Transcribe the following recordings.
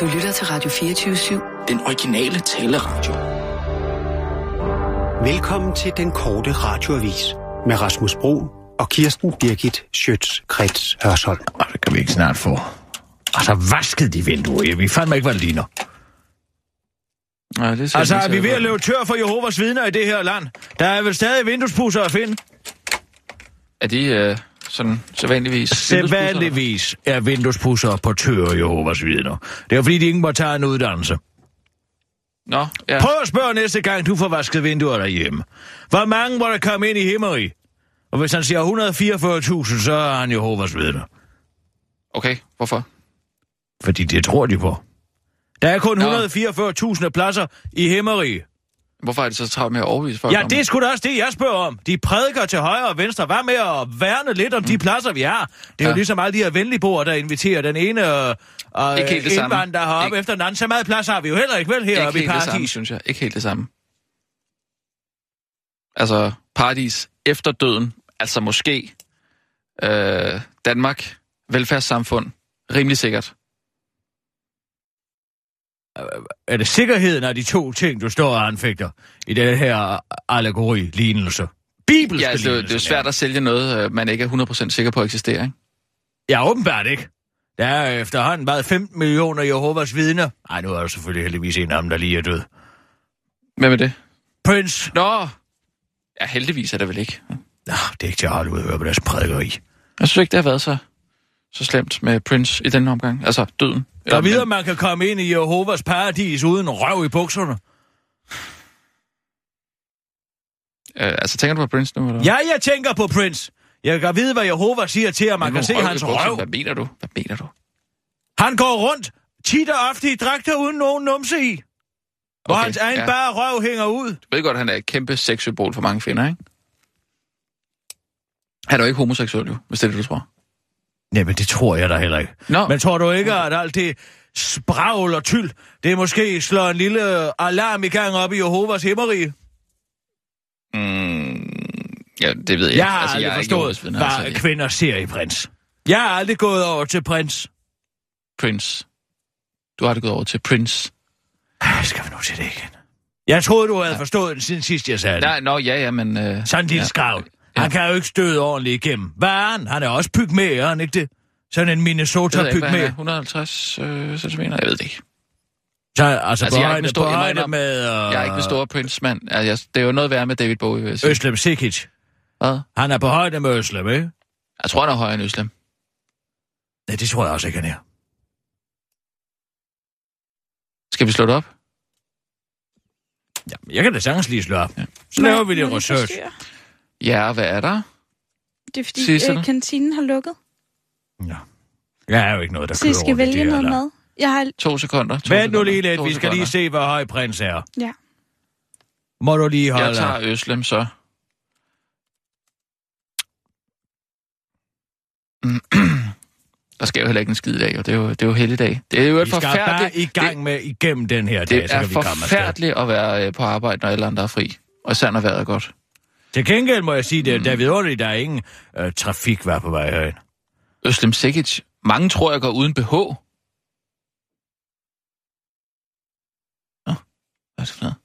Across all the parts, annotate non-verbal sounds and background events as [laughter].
Du lytter til Radio 24-7. Den originale taleradio. Velkommen til den korte radioavis med Rasmus Bro og Kirsten Birgit Schøtz-Krets Hørsholm. Og det kan vi ikke snart få. Altså, vasket de vinduer. Vi fandt mig ikke, hvad det ligner. Nej, det Altså, er vi så ved at løbe tør for Jehovas vidner i det her land? Der er vel stadig vinduespusser at finde? Er de øh, sådan sædvanligvis... Sædvanligvis er vinduespusser på tør Jehovas vidner. Det er fordi, de ikke må tage en uddannelse. Nå, ja. Prøv at spørge næste gang, du får vasket vinduer derhjemme. Hvor mange må der komme ind i himmeri? Og hvis han siger 144.000, så er han Jehovas vidner. Okay, hvorfor? Fordi det tror de på. Der er kun Nå. 144.000 pladser i himmeri. Hvorfor er det så travlt med at overbevise folk Ja, om det er sgu da også det, jeg spørger om. De prædiker til højre og venstre. Hvad med at værne lidt om de pladser, vi har? Det er jo Ja. ligesom alle de her venligboer, der inviterer den ene og Ikke helt det samme. indvandrer heroppe Ikke- efter den anden. Så meget plads har vi jo heller ikke vel heroppe i Ikke helt det samme, paradis. synes jeg. Ikke helt det samme. Altså, paradis efter døden. Altså måske øh, Danmark, velfærdssamfund, rimelig sikkert. Er det sikkerheden af de to ting, du står og anfægter i den her allegori-lignelse? Bibelske Ja, altså, det, er det er jo svært at sælge noget, øh, man ikke er 100% sikker på eksisterer, ikke? Ja, åbenbart ikke. Der er efterhånden bare 15 millioner Jehovas vidner. Ej, nu er der selvfølgelig heldigvis en af dem, der lige er død. Hvem er det? Prince. Nå! Ja, heldigvis er det vel ikke. Nå, det er ikke til at holde ud at høre på deres prædikeri. Jeg synes ikke, det har været så, så slemt med Prince i denne omgang. Altså, døden. Der videre, man kan komme ind i Jehovas paradis uden røv i bukserne. Øh, altså, tænker du på Prince nu? Eller? Ja, jeg tænker på Prince. Jeg kan vide, hvad Jehova siger til, at man kan se røv hans røv. Hvad mener du? Hvad mener du? Han går rundt tit og ofte i dragter uden nogen numse i. Hvor Okay, hans egen ja. bare røv hænger ud. Du ved godt, at han er et kæmpe sexsymbol for mange kvinder, ikke? Han er jo ikke homoseksuel, jo, hvis det er det, du tror. Nej, men det tror jeg da heller ikke. Nå, Men tror du ikke, at alt det spragl og tyld, det måske slår en lille alarm i gang op i Jehovas himmerige? mm, ja, det ved jeg, Jeg har altså, aldrig er ikke forstået, hvad altså, kvinder ser i prins. Jeg har aldrig gået over til prins. Prince. Du har det gået over til Prince. Ej, Skal vi nu til det igen? Jeg troede, du havde forstået den siden sidst, jeg sagde det. Nej, nå, ja, ja, men... Øh, Sådan en lille ja. skravl. Han kan jo ikke støde ordentligt igennem. Hvad er han? Han er også pygmæ, er han ikke det? Sådan en Jeg Minnesota pygmæ. er. 150 øh, cm? Jeg ved det ikke. Så, altså, Altså, på jeg er ikke højde, med stor- på jeg må højde indrømme, med... Uh, Jeg er ikke den store Prince-mand. Altså, jeg- det er jo noget værre med David Bowie, vil jeg sige. Øslem Sikic. Hvad? Han er på højde med Øslem, ikke? Jeg tror, han er højere end Øslem. Nej, det tror jeg også ikke, han er. Skal vi slå det op? Jamen, jeg kan da sagtens lige slå op. Ja. Så laver vi lidt research. Ja, hvad er der? Det er fordi, Sissel? øh, kantinen har lukket. Ja. Jeg er jo ikke noget, der Så kører I skal vælge det noget land. mad. Jeg har... To sekunder. To Vent nu lige lidt, vi skal lige se, hvor høj prins er. Ja. Må du lige holde... Jeg tager Øslem, så. [clears throat] Der sker jo heller ikke en skid i dag, jo. Det er jo, det er jo helligdag. Det er jo et skal forfærdeligt... i gang med igennem den her det, dag, det så er kan vi komme afsted. forfærdeligt at være øh, på arbejde, når alle andre er fri. Og især når vejret er godt. Til gengæld må jeg sige, Mm. det er David Underlig, der er ingen øh, trafik var på vej herind. Øslem Sikic. Mange tror, jeg går uden BH. Nå, hvad er det for noget?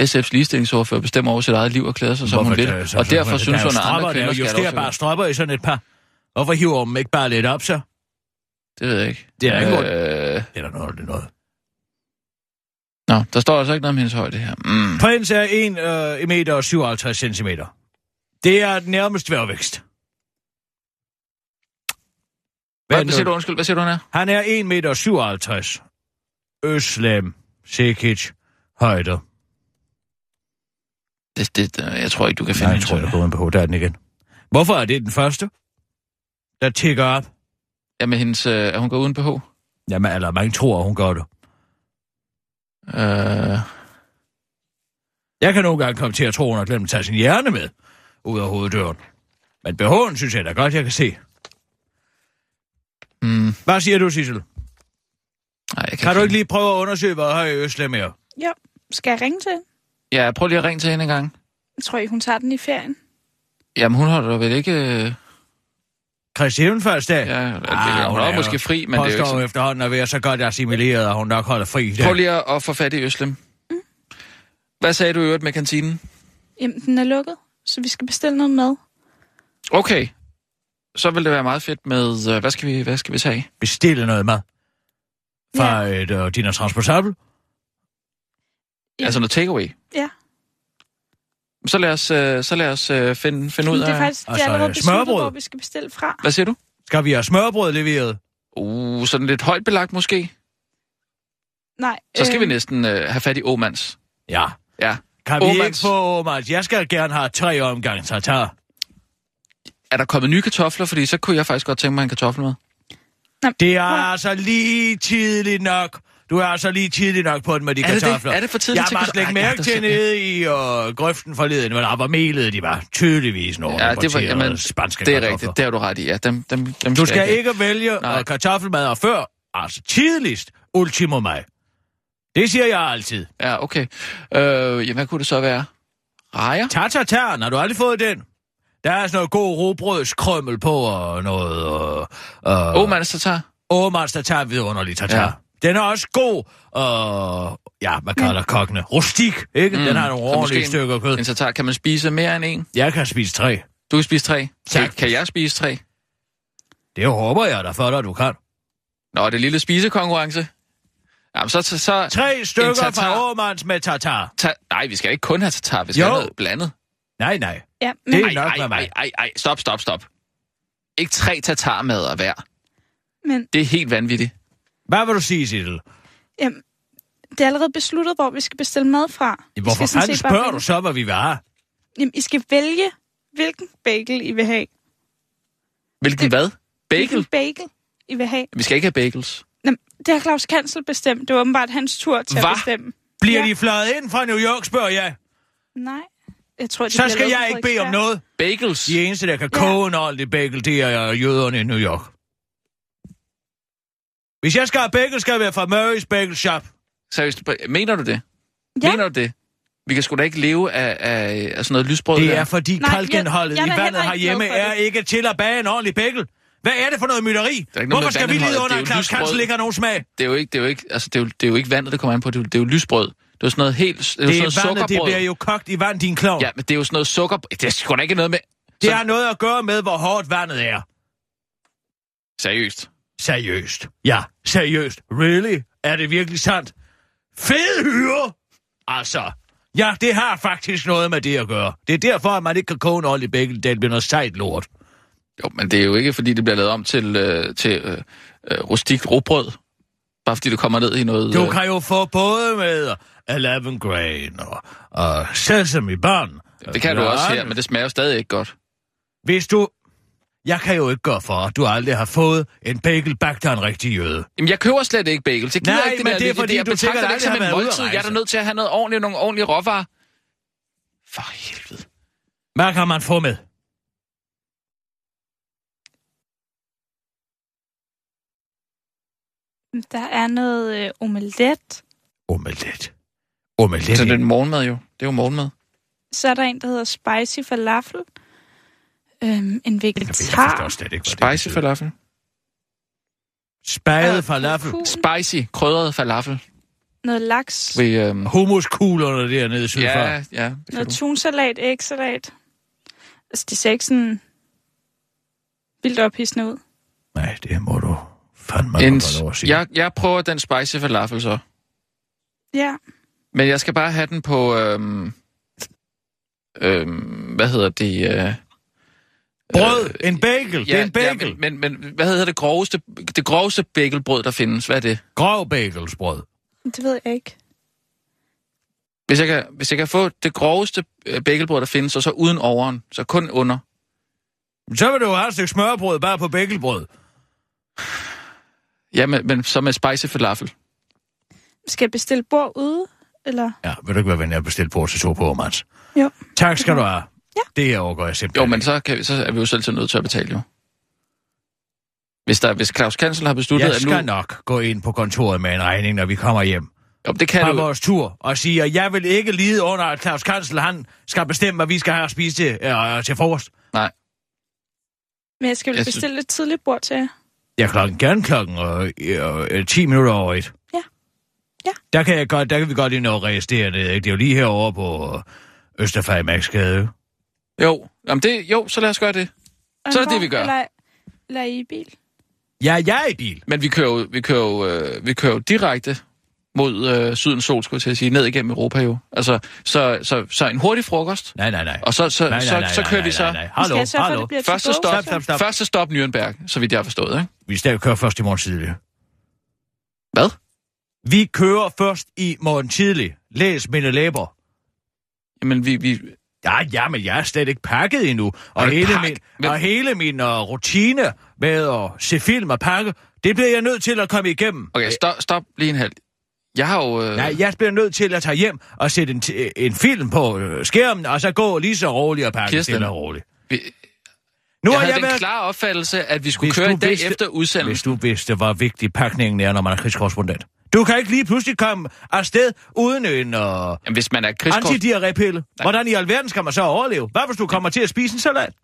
SF's ligestillingsordfører bestemmer over sit eget liv og klæder sig, som hun vil. der- Og derfor der synes er hun, at andre kvinder Der skal er have jo bare stropper i sådan et par. Hvorfor hiver man ikke bare lidt op, så? Det ved jeg ikke. Det er ikke øh, Eller noget, det er noget. Nå, der står altså ikke noget om hendes højde her. Mm. Prins er 1 øh, meter og 57 centimeter. Det er nærmest dværgvækst. Hvad, Hvad siger du, undskyld? Hvad siger du, han er? Han er 1 meter og 57. Øslem, Sekic, højde. Det, det, jeg tror ikke, du kan finde Nej, jeg tror, jeg højde. går på der er den igen. Hvorfor er det den første, der tigger op? Jamen, hendes, øh, er hun går uden BH? Jamen, eller mange tror, hun gør det. Øh, Jeg kan nogle gange komme til at tro, hun har glemt at tage sin hjerne med ud af hoveddøren. Men BH'en synes jeg da godt, jeg kan se. mm, Hvad siger du, Sissel? nej, jeg kan, Kan du ikke lige prøve at undersøge, hvor høj Øslem er? Ja. Skal jeg ringe til? Ja, prøv lige at ringe til hende en gang. Jeg tror ikke, hun tager den i ferien. Jamen, hun holder vel ikke... Øh... Kristi Himmelfartsdag? Ja, det, ah, hun er jo- måske fri, men det er jo ikke efterhånden at være så godt assimileret, at hun nok holder fri. der. Prøv lige at, få fat i Øslem. Hvad sagde du i øvrigt med kantinen? Jamen, den er lukket, så vi skal bestille noget mad. Okay. Så vil det være meget fedt med... øh, Hvad skal vi, hvad skal vi tage? Bestille noget mad. Fra ja. et uh, din transportabel. Ja. Altså noget takeaway? Ja. Så lad os, øh, så lad os øh, finde, finde ud Men det er af... faktisk det Altså, er allerede besluttet, hvor vi skal bestille fra. Hvad siger du? Skal vi have smørbrød leveret? Uh, sådan lidt højt belagt måske. Nej. Så skal øh, vi næsten øh, have fat i Omans. Ja. Ja. Kan vi Åmans. ikke få Omans? Jeg skal gerne have tre omgange tartar. Er der kommet nye kartofler? Fordi så kunne jeg faktisk godt tænke mig en kartoffel med. Det er altså lige tidligt nok. Du er altså lige tidligt nok på den med de Er det det? kartofler. Er det for tidligt Jeg til har bare kartofler? slet ikke mærke til nede i uh, grøften forleden, hvor der var melet, de var tydeligvis nogle Ja, det var, jamen, spanske det er kartofler. rigtigt. Det har du ret i. Ja, dem, dem, dem Du skal ikke vælge Nej. uh, kartoffelmad og før, altså tidligst, ultimo mig. Det siger jeg altid. Ja, okay. Øh, jamen, hvad kunne det så være? Rejer? Tartartar, har du aldrig fået den? Der er sådan noget god robrødskrømmel på og noget... Uh, uh, Omans tartar? Åmans tartar vidunderlig tartar. Ja. Den er også god, og ja, hvad kalder kokkene? Rustik, ikke? Mm, den har nogle ordentlige en- stykker kød. En tartar, kan man spise mere end en? Jeg kan spise tre. Du kan spise tre. Kan, Tak. kan jeg spise tre? Det håber jeg da for dig, du kan. Nå, det er lille spisekonkurrence. Jamen, så... så, så Tre stykker tartar. fra Åmans med tartar. ta, nej, vi skal ikke kun have tartar, vi skal Jo. have noget blandet. Nej, nej. Ja, men, Det er Ej, nok ej, med mig. ej, ej, ej, stop, stop, stop. Ikke tre tartarmader hver. men Det er helt vanvittigt. Hvad vil du sige, Sissel? jamen, det er allerede besluttet, hvor vi skal bestille mad fra. Vi Hvorfor fanden bare spørger vælge- du så, hvad vi vil have? Jamen, I skal vælge, hvilken bagel I vil have. Hvilken Det- hvad? Bagel? Hvilken bagel I vil have. Vi skal ikke have bagels. Jamen, det har Claus Kansel bestemt. Det var åbenbart hans tur til Hva? at bestemme. Bliver Ja. de fløjet ind fra New York, spørger jeg. Nej. Jeg tror, de Så skal jeg ikke bede om noget. Bagels? De eneste, der kan Ja. koge en ordentlig bagel, det er jøderne i New York. Hvis jeg skal have bagel, skal jeg være fra Murray's Bagel Shop. Seriøst, mener du det? Ja. Mener du det? Vi kan sgu da ikke leve af, af, af sådan noget lysbrød Det er fordi Nej, jeg- jeg i vandet herhjemme er ikke til at bage en ordentlig bagel. Hvad er det for noget mytteri? Hvorfor skal vi lide under, er at Claus. Kansel ikke har nogen smag? Det er jo ikke, det er jo ikke, altså, det er jo, det er jo ikke vandet, det kommer an på. Det er, jo- det er jo lysbrød. Det er jo sådan noget helt... Det er, jo Det sådan noget vandet, det bliver jo kogt i vand, din klovn. Ja, men det er jo sådan noget sukker... Det er sgu da ikke noget med... Det Så- har noget at gøre med, hvor hårdt vandet er. Seriøst. Seriøst. Ja, seriøst. Really? Er det virkelig sandt? Fed hyre! Altså, ja, det har faktisk noget med det at gøre. Det er derfor, at man ikke kan koge en ordentlig bagel. Det bliver noget sejt lort. Jo, men det er jo ikke, fordi det bliver lavet om til, øh, til øh, øh, rustikt råbrød. Bare fordi det kommer ned i noget... Du øh, kan jo få både med 11 grain og, og sesame bun. Det kan du Ja, også her, men det smager jo stadig ikke godt. Hvis du... Jeg kan jo ikke gøre for, at du aldrig har fået en bagel bagt af en rigtig jøde. Jamen, jeg køber slet ikke bagels. Jeg gider Nej, ikke det men der, det er fordi, jeg du sikkert det ikke som en måltid. Jeg er da nødt til at have noget ordentligt, nogle ordentlige råvarer. For helvede. Hvad kan man få med? Der er noget øh, omelet. Omelet. Omelet. Så det er en morgenmad jo. Det er jo morgenmad. Så er der en, der hedder spicy falafel. Øhm, en Jeg vegetar. forstår slet ikke, Spicy falafel. Spaget Øh, falafel. Spicy, krydret falafel. Noget laks. Ved, øhm, Humuskuglerne dernede sydfor. ja, ja. Noget tunsalat, ægsalat. Altså, det ser ikke sådan vildt ophidsende ud. Nej, det må du fandme En, få lov at sige. jeg, jeg prøver den spicy falafel så. Ja, Men jeg skal bare have den på... Øhm, øhm, hvad hedder det? Øh, Brød, en bagel, det er en bagel. Ja, men, men, men hvad hedder det groveste, det groveste bagelbrød, der findes? Hvad er det? Grov bagelsbrød. det ved jeg ikke. Hvis jeg kan, hvis jeg kan få det groveste øh, bagelbrød, der findes, og så uden overen, så kun under. Så vil du have et stykke smørbrød bare på bagelbrød. Ja, men, men så med spicy falafel. Skal jeg bestille bord ude? Eller? Ja, vil du ikke være venlig at bestille på til to på, Mans? Jo. Tak skal du have. Ja. Det her overgår jeg simpelthen Jo, men så, kan vi, så er vi jo selv til nødt til at betale, jo. Hvis, der, hvis Claus Kansel har besluttet, Jeg at nu... skal nok gå ind på kontoret med en regning, når vi kommer hjem Jo, det kan fra du. vores tur, og sige, at jeg vil ikke lide under, at Claus Kansel, han skal bestemme, hvad vi skal have at spise til, øh, til frokost. Nej. Men jeg skal vel Jeg synes- bestille et tidligt bord til jer. Ja, klokken, gerne klokken øh, øh, 10 minutter over et. Ja. Ja. Der kan, jeg godt, der kan vi godt lige nå at registrere det. Ikke? Det er jo lige herovre på øh, Østerfejmarksgade. Jo, jamen det, jo, så lad os gøre det. Så er det det, vi gør. Eller, eller I bil. Ja, jeg er i bil. Men vi kører jo, vi kører jo, øh, vi kører jo direkte mod øh, sydens sol, skulle jeg til at sige, ned igennem Europa jo. Altså, så, så, så en hurtig frokost, Nej, nej, nej. og så, så, nej, så, nej, nej, så kører nej, vi så Nej, nej. Vi Hallo, for, at hallo. det bliver Første to stop. Stop, stop, så. stop. første stop Nürnberg, så vidt jeg har forstået, ikke? Vi skal køre først i morgen tidlig. Hvad? Vi kører først i morgen tidlig. Læs mine læber. Jamen, vi, vi, Ja, ja, men jeg er slet ikke pakket endnu. Og hele, pak- min, Men- og hele min uh, rutine med at se film og pakke, det bliver jeg nødt til at komme igennem. okay, stop, stop lige en halv. Jeg har jo... Øh, Nej, jeg bliver nødt til at tage hjem og sætte en, en film på øh, skærmen, og så gå lige så roligt og pakke Kirsten, stille og roligt. vi, Nu jeg har havde jeg den været... klare opfattelse, at vi skulle Hvis køre en dag vidste- efter Hvis udsendelsen. du vidste, hvor vigtig pakningen er, når man er krigskorrespondent. Du kan ikke lige pludselig komme afsted uden en uh, Jamen, hvis man er krigskort... antidiarrépille. Hvordan i alverden skal man så overleve? Hvad hvis du kommer til at spise en salat?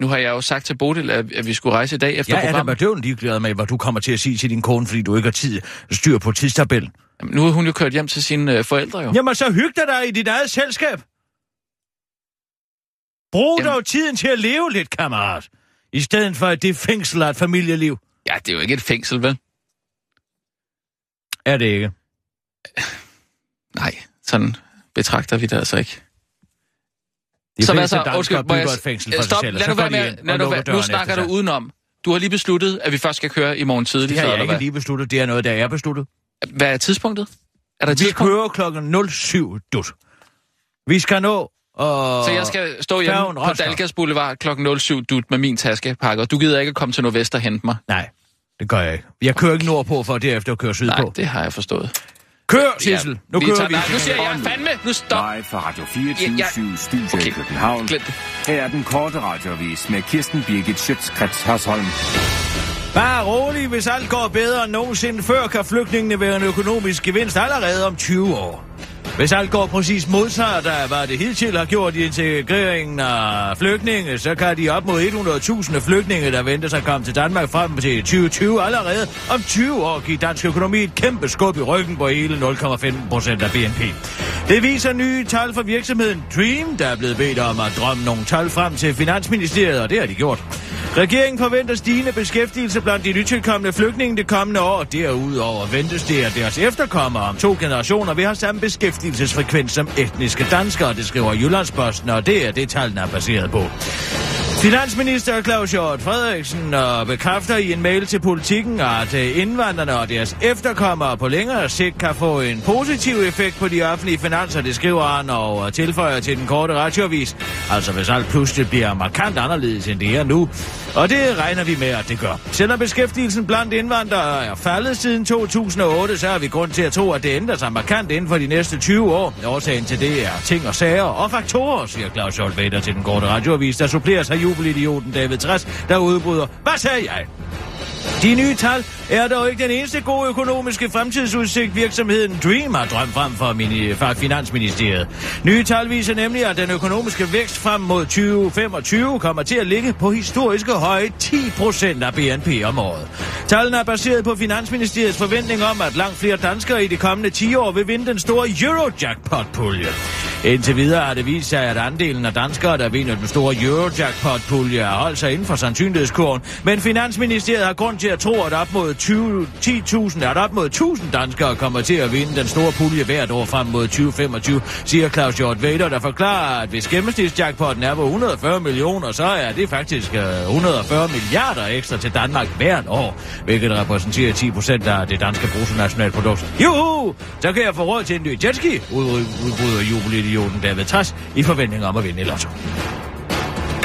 Nu har jeg jo sagt til Bodil, at, vi skulle rejse i dag efter Jeg er da programmet. ligeglad med, hvad du kommer til at sige til din kone, fordi du ikke har tid styr på tidstabellen. Jamen, nu er hun jo kørt hjem til sine øh, forældre jo. Jamen, så hyg dig dig i dit eget selskab. Brug Jamen- dog tiden til at leve lidt, kammerat. I stedet for, at det fængsel af et familieliv. Ja, det er jo ikke et fængsel, vel? Er det ikke? [sighs] Nej, sådan betragter vi det altså ikke. De så hvad fleste så? Undskyld, må jeg... fængsel for Stop, sig selv, lad nu være med... Lad nu, være, nu snakker du udenom. Du har lige besluttet, at vi først skal køre i morgen tidlig, Det har jeg ikke hvad? lige besluttet. Det er noget, der er besluttet. Hvad er tidspunktet? Er der Vi tidspunkt? kører klokken 07 dut. Vi skal nå... Og... Så jeg skal stå hjemme på. Dalgas Boulevard klokken 07 dut med min taskepakke, og du gider ikke at komme til Nordvest og hente mig. Nej, det gør jeg ikke. Jeg kører ikke nordpå for derefter at køre sydpå. Nej, det har jeg forstået. Kør, Sissel. Nu vi kører tager, vi. Nej, nu siger jeg fandme, nu stop. Live fra Radio 24 Ja, ja. ja, Studio Okay, i København. glem det. Her er den korte radiovis med Kirsten Birgit Schøtzgrads Hasholm. Bare rolig, hvis alt går bedre end nogensinde før, kan flygtningene være en økonomisk gevinst allerede om 20 år. Hvis alt går præcis modsat af, hvad det hidtil har gjort i integreringen af flygtninge, så kan de op mod 100.000 flygtninge, der venter sig at komme til Danmark frem til 2020 allerede om 20 år give dansk økonomi et kæmpe skub i ryggen på hele 0,15 procent af BNP. Det viser nye tal fra virksomheden Dream, der er blevet bedt om at drømme nogle tal frem til Finansministeriet, og det har de gjort. Regeringen forventer stigende beskæftigelse blandt de nytilkommende flygtninge det kommende år. Derudover ventes det, at deres efterkommere om to generationer vil have samme beskæftigelsesfrekvens som etniske danskere, det skriver Jyllandsposten, og det er det, tallene er baseret på. Finansminister Claus Hjort Frederiksen øh, bekræfter i en mail til politikken, at øh, indvandrerne og deres efterkommere på længere sigt kan få en positiv effekt på de offentlige finanser, det skriver han og øh, tilføjer til den korte radioavis. Altså hvis alt pludselig bliver markant anderledes end det er nu. Og det regner vi med, at det gør. Selvom beskæftigelsen blandt indvandrere er faldet siden 2008, så har vi grund til at tro, at det ændrer sig markant inden for de næste 20 år. Årsagen til det er ting og sager og faktorer, siger Claus Hjort Vader til den korte radioavis, der suppleres af jubelidioten David Træs, der udbryder. Hvad sagde jeg? De nye tal er dog ikke den eneste gode økonomiske fremtidsudsigt, virksomheden Dream har drømt frem for, mini, for Finansministeriet. Nye tal viser nemlig, at den økonomiske vækst frem mod 2025 kommer til at ligge på historiske høje 10 procent af BNP om året. Tallene er baseret på Finansministeriets forventning om, at langt flere danskere i de kommende 10 år vil vinde den store Eurojackpot-pulje. Indtil videre har det vist sig, at andelen af danskere, der vinder den store Eurojackpot-pulje, har holdt sig inden for sandsynlighedskurven, men Finansministeriet har grund til at tro, at op mod 20 10.000, at op mod 1.000 danskere kommer til at vinde den store pulje hvert år frem mod 2025, siger Claus Hjort Vader, der forklarer, at hvis gennemsnitsjackpotten er på 140 millioner, så er det faktisk øh, 140 milliarder ekstra til Danmark hvert år, hvilket repræsenterer 10 procent af det danske bruttonationalprodukt. Juhu! Så kan jeg få råd til en ny jetski, udbryder jubilæet jubelidioten David Træs i forventning om at vinde i lotto.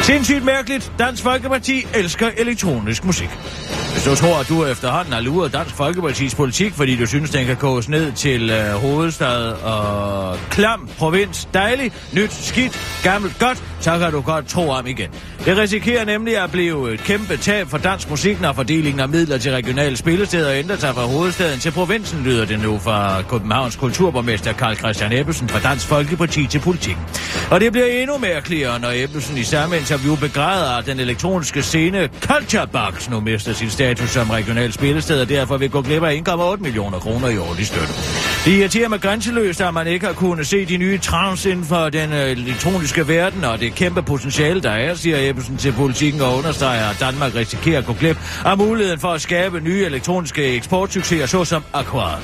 Sindssygt mærkeligt. Dansk Folkeparti elsker elektronisk musik. Hvis du tror, at du efterhånden har luret Dansk Folkeparti's politik, fordi du synes, den kan koges ned til øh, hovedstad og klam, provins, dejlig, nyt, skidt, gammelt, godt, så kan du godt tro om igen. Det risikerer nemlig at blive et kæmpe tab for dansk musik, når fordelingen af midler til regionale spillesteder ændrer sig fra hovedstaden til provinsen, lyder det nu fra Københavns kulturborgmester Karl Christian Ebbesen fra Dansk Folkeparti til politik. Og det bliver endnu mærkeligere, når Ebbesen i samme interview begræder, at den elektroniske scene Culture Box nu mister sin status som regional spillested, og derfor vil gå glip af 1,8 millioner kroner i årlig støtte. Det irriterer mig grænseløst, at man ikke har kunnet se de nye trends inden for den øh, elektroniske verden, og det kæmpe potentiale, der er, siger Ebbesen til politikken og understreger, at Danmark risikerer at gå glip af muligheden for at skabe nye elektroniske eksportsucceser, såsom Aqua.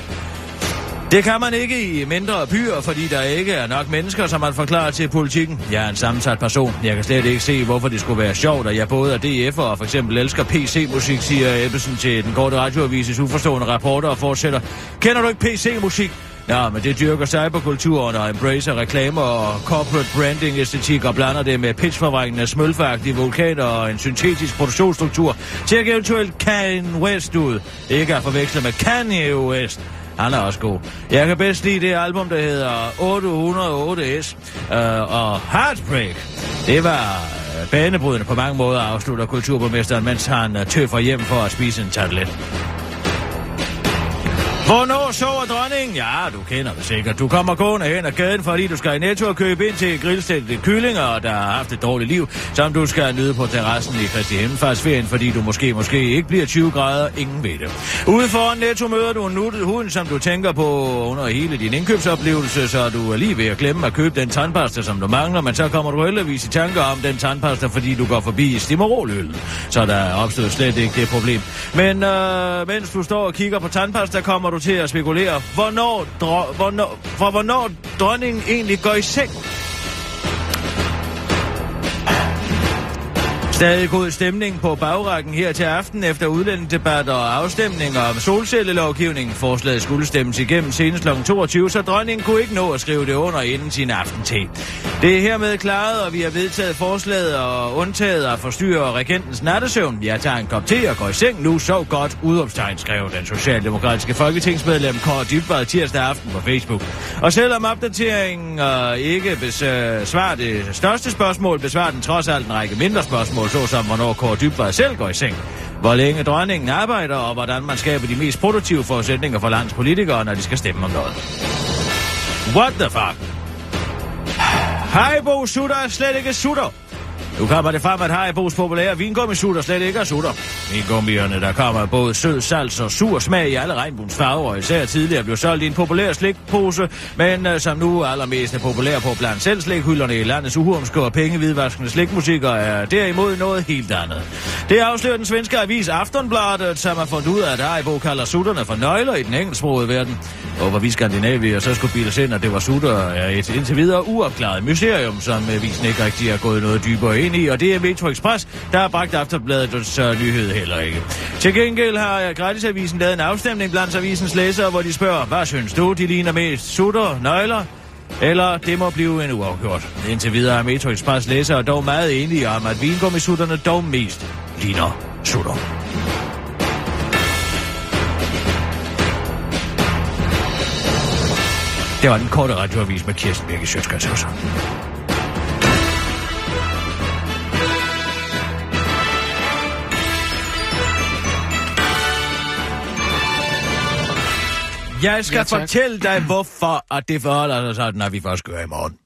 Det kan man ikke i mindre byer, fordi der ikke er nok mennesker, som man forklarer til politikken. Jeg er en sammensat person. Jeg kan slet ikke se, hvorfor det skulle være sjovt, at jeg både er DF'er og for eksempel elsker PC-musik, siger Ebbesen til den korte radioavises uforstående rapporter og fortsætter. Kender du ikke PC-musik? Ja, men det dyrker cyberkulturen og embracer reklamer og corporate branding æstetik og blander det med pitchforvrængende smølfagtige vulkaner og en syntetisk produktionsstruktur. Tjek eventuelt Kanye West ud. Ikke at forveksle med Kanye West. Han er også god. Jeg kan bedst lide det album, der hedder 808S øh, og Heartbreak. Det var banebrydende på mange måder, afslutter kulturborgmesteren, mens han øh, tøffer hjem for at spise en tartelet. Hvornår sover dronningen? Ja, du kender det sikkert. Du kommer gående hen ad gaden, fordi du skal i Netto og købe ind til grillstætte kyllinger, der har haft et dårligt liv, som du skal nyde på terrassen i Kristi Himmelfartsferien, fordi du måske, måske ikke bliver 20 grader. Ingen ved det. Ude foran Netto møder du en nuttet hund, som du tænker på under hele din indkøbsoplevelse, så du er lige ved at glemme at købe den tandpasta, som du mangler, men så kommer du heldigvis i tanker om den tandpasta, fordi du går forbi Stimoroløl. Så der opstår slet ikke det problem. Men øh, mens du står og kigger på tandpasta, kommer du til at spekulere, hvornår, dro- hvornår, for hvornår dronningen egentlig går i seng. Stadig god stemning på bagrækken her til aften efter udlændingedebatter og afstemninger om solcellelovgivningen. Forslaget skulle stemmes igennem senest kl. 22, så dronningen kunne ikke nå at skrive det under inden sin aftente. Det er hermed klaret, og vi har vedtaget forslaget og undtaget at forstyrre regentens nattesøvn. Jeg tager en kop te og går i seng nu. Sov godt, udopstegn, skrev den socialdemokratiske folketingsmedlem Kåre Dybvad tirsdag aften på Facebook. Og selvom opdateringen øh, ikke besvarer det største spørgsmål, besvarer den trods alt en række mindre spørgsmål, såsom hvornår Kåre Dybvad selv går i seng. Hvor længe dronningen arbejder, og hvordan man skaber de mest produktive forudsætninger for landets politikere, når de skal stemme om noget. What the fuck? Haribo sutter er slet ikke sutter. Nu kommer det frem, at Haribos populære vingummi-sutter slet ikke er sutter. Vingummierne, der kommer både sød, salt og sur smag i alle regnbuens farver, og især tidligere blev solgt i en populær slikpose, men uh, som nu er allermest er populær på blandt selv slikhylderne i landets uhumske og pengevidvaskende slikmusikker, er derimod noget helt andet. Det afslører den svenske avis Aftonbladet, som har fundet ud af, at Haribo kalder sutterne for nøgler i den engelsksprogede verden. Og hvor vi skandinavier så skulle bilde ind, at det var sutter, er et indtil videre uopklaret mysterium, som øh, avisen ikke rigtig er gået noget dybere ind i, og det er Metro Express, der har bragt Aftenbladets uh, øh, nyhed heller ikke. Til gengæld har øh, Gratisavisen lavet en afstemning blandt avisens læsere, hvor de spørger, hvad synes du, de ligner mest sutter, nøgler, eller det må blive en uafgjort. Indtil videre er Metro Express læsere dog meget enige om, at vingummisutterne dog mest ligner sutter. Det var den korte radioavis med Kirsten Birke Sjøtskrets Jeg skal Ja, tak. fortælle dig, hvorfor at det forholder sig sådan, når vi først gør i morgen.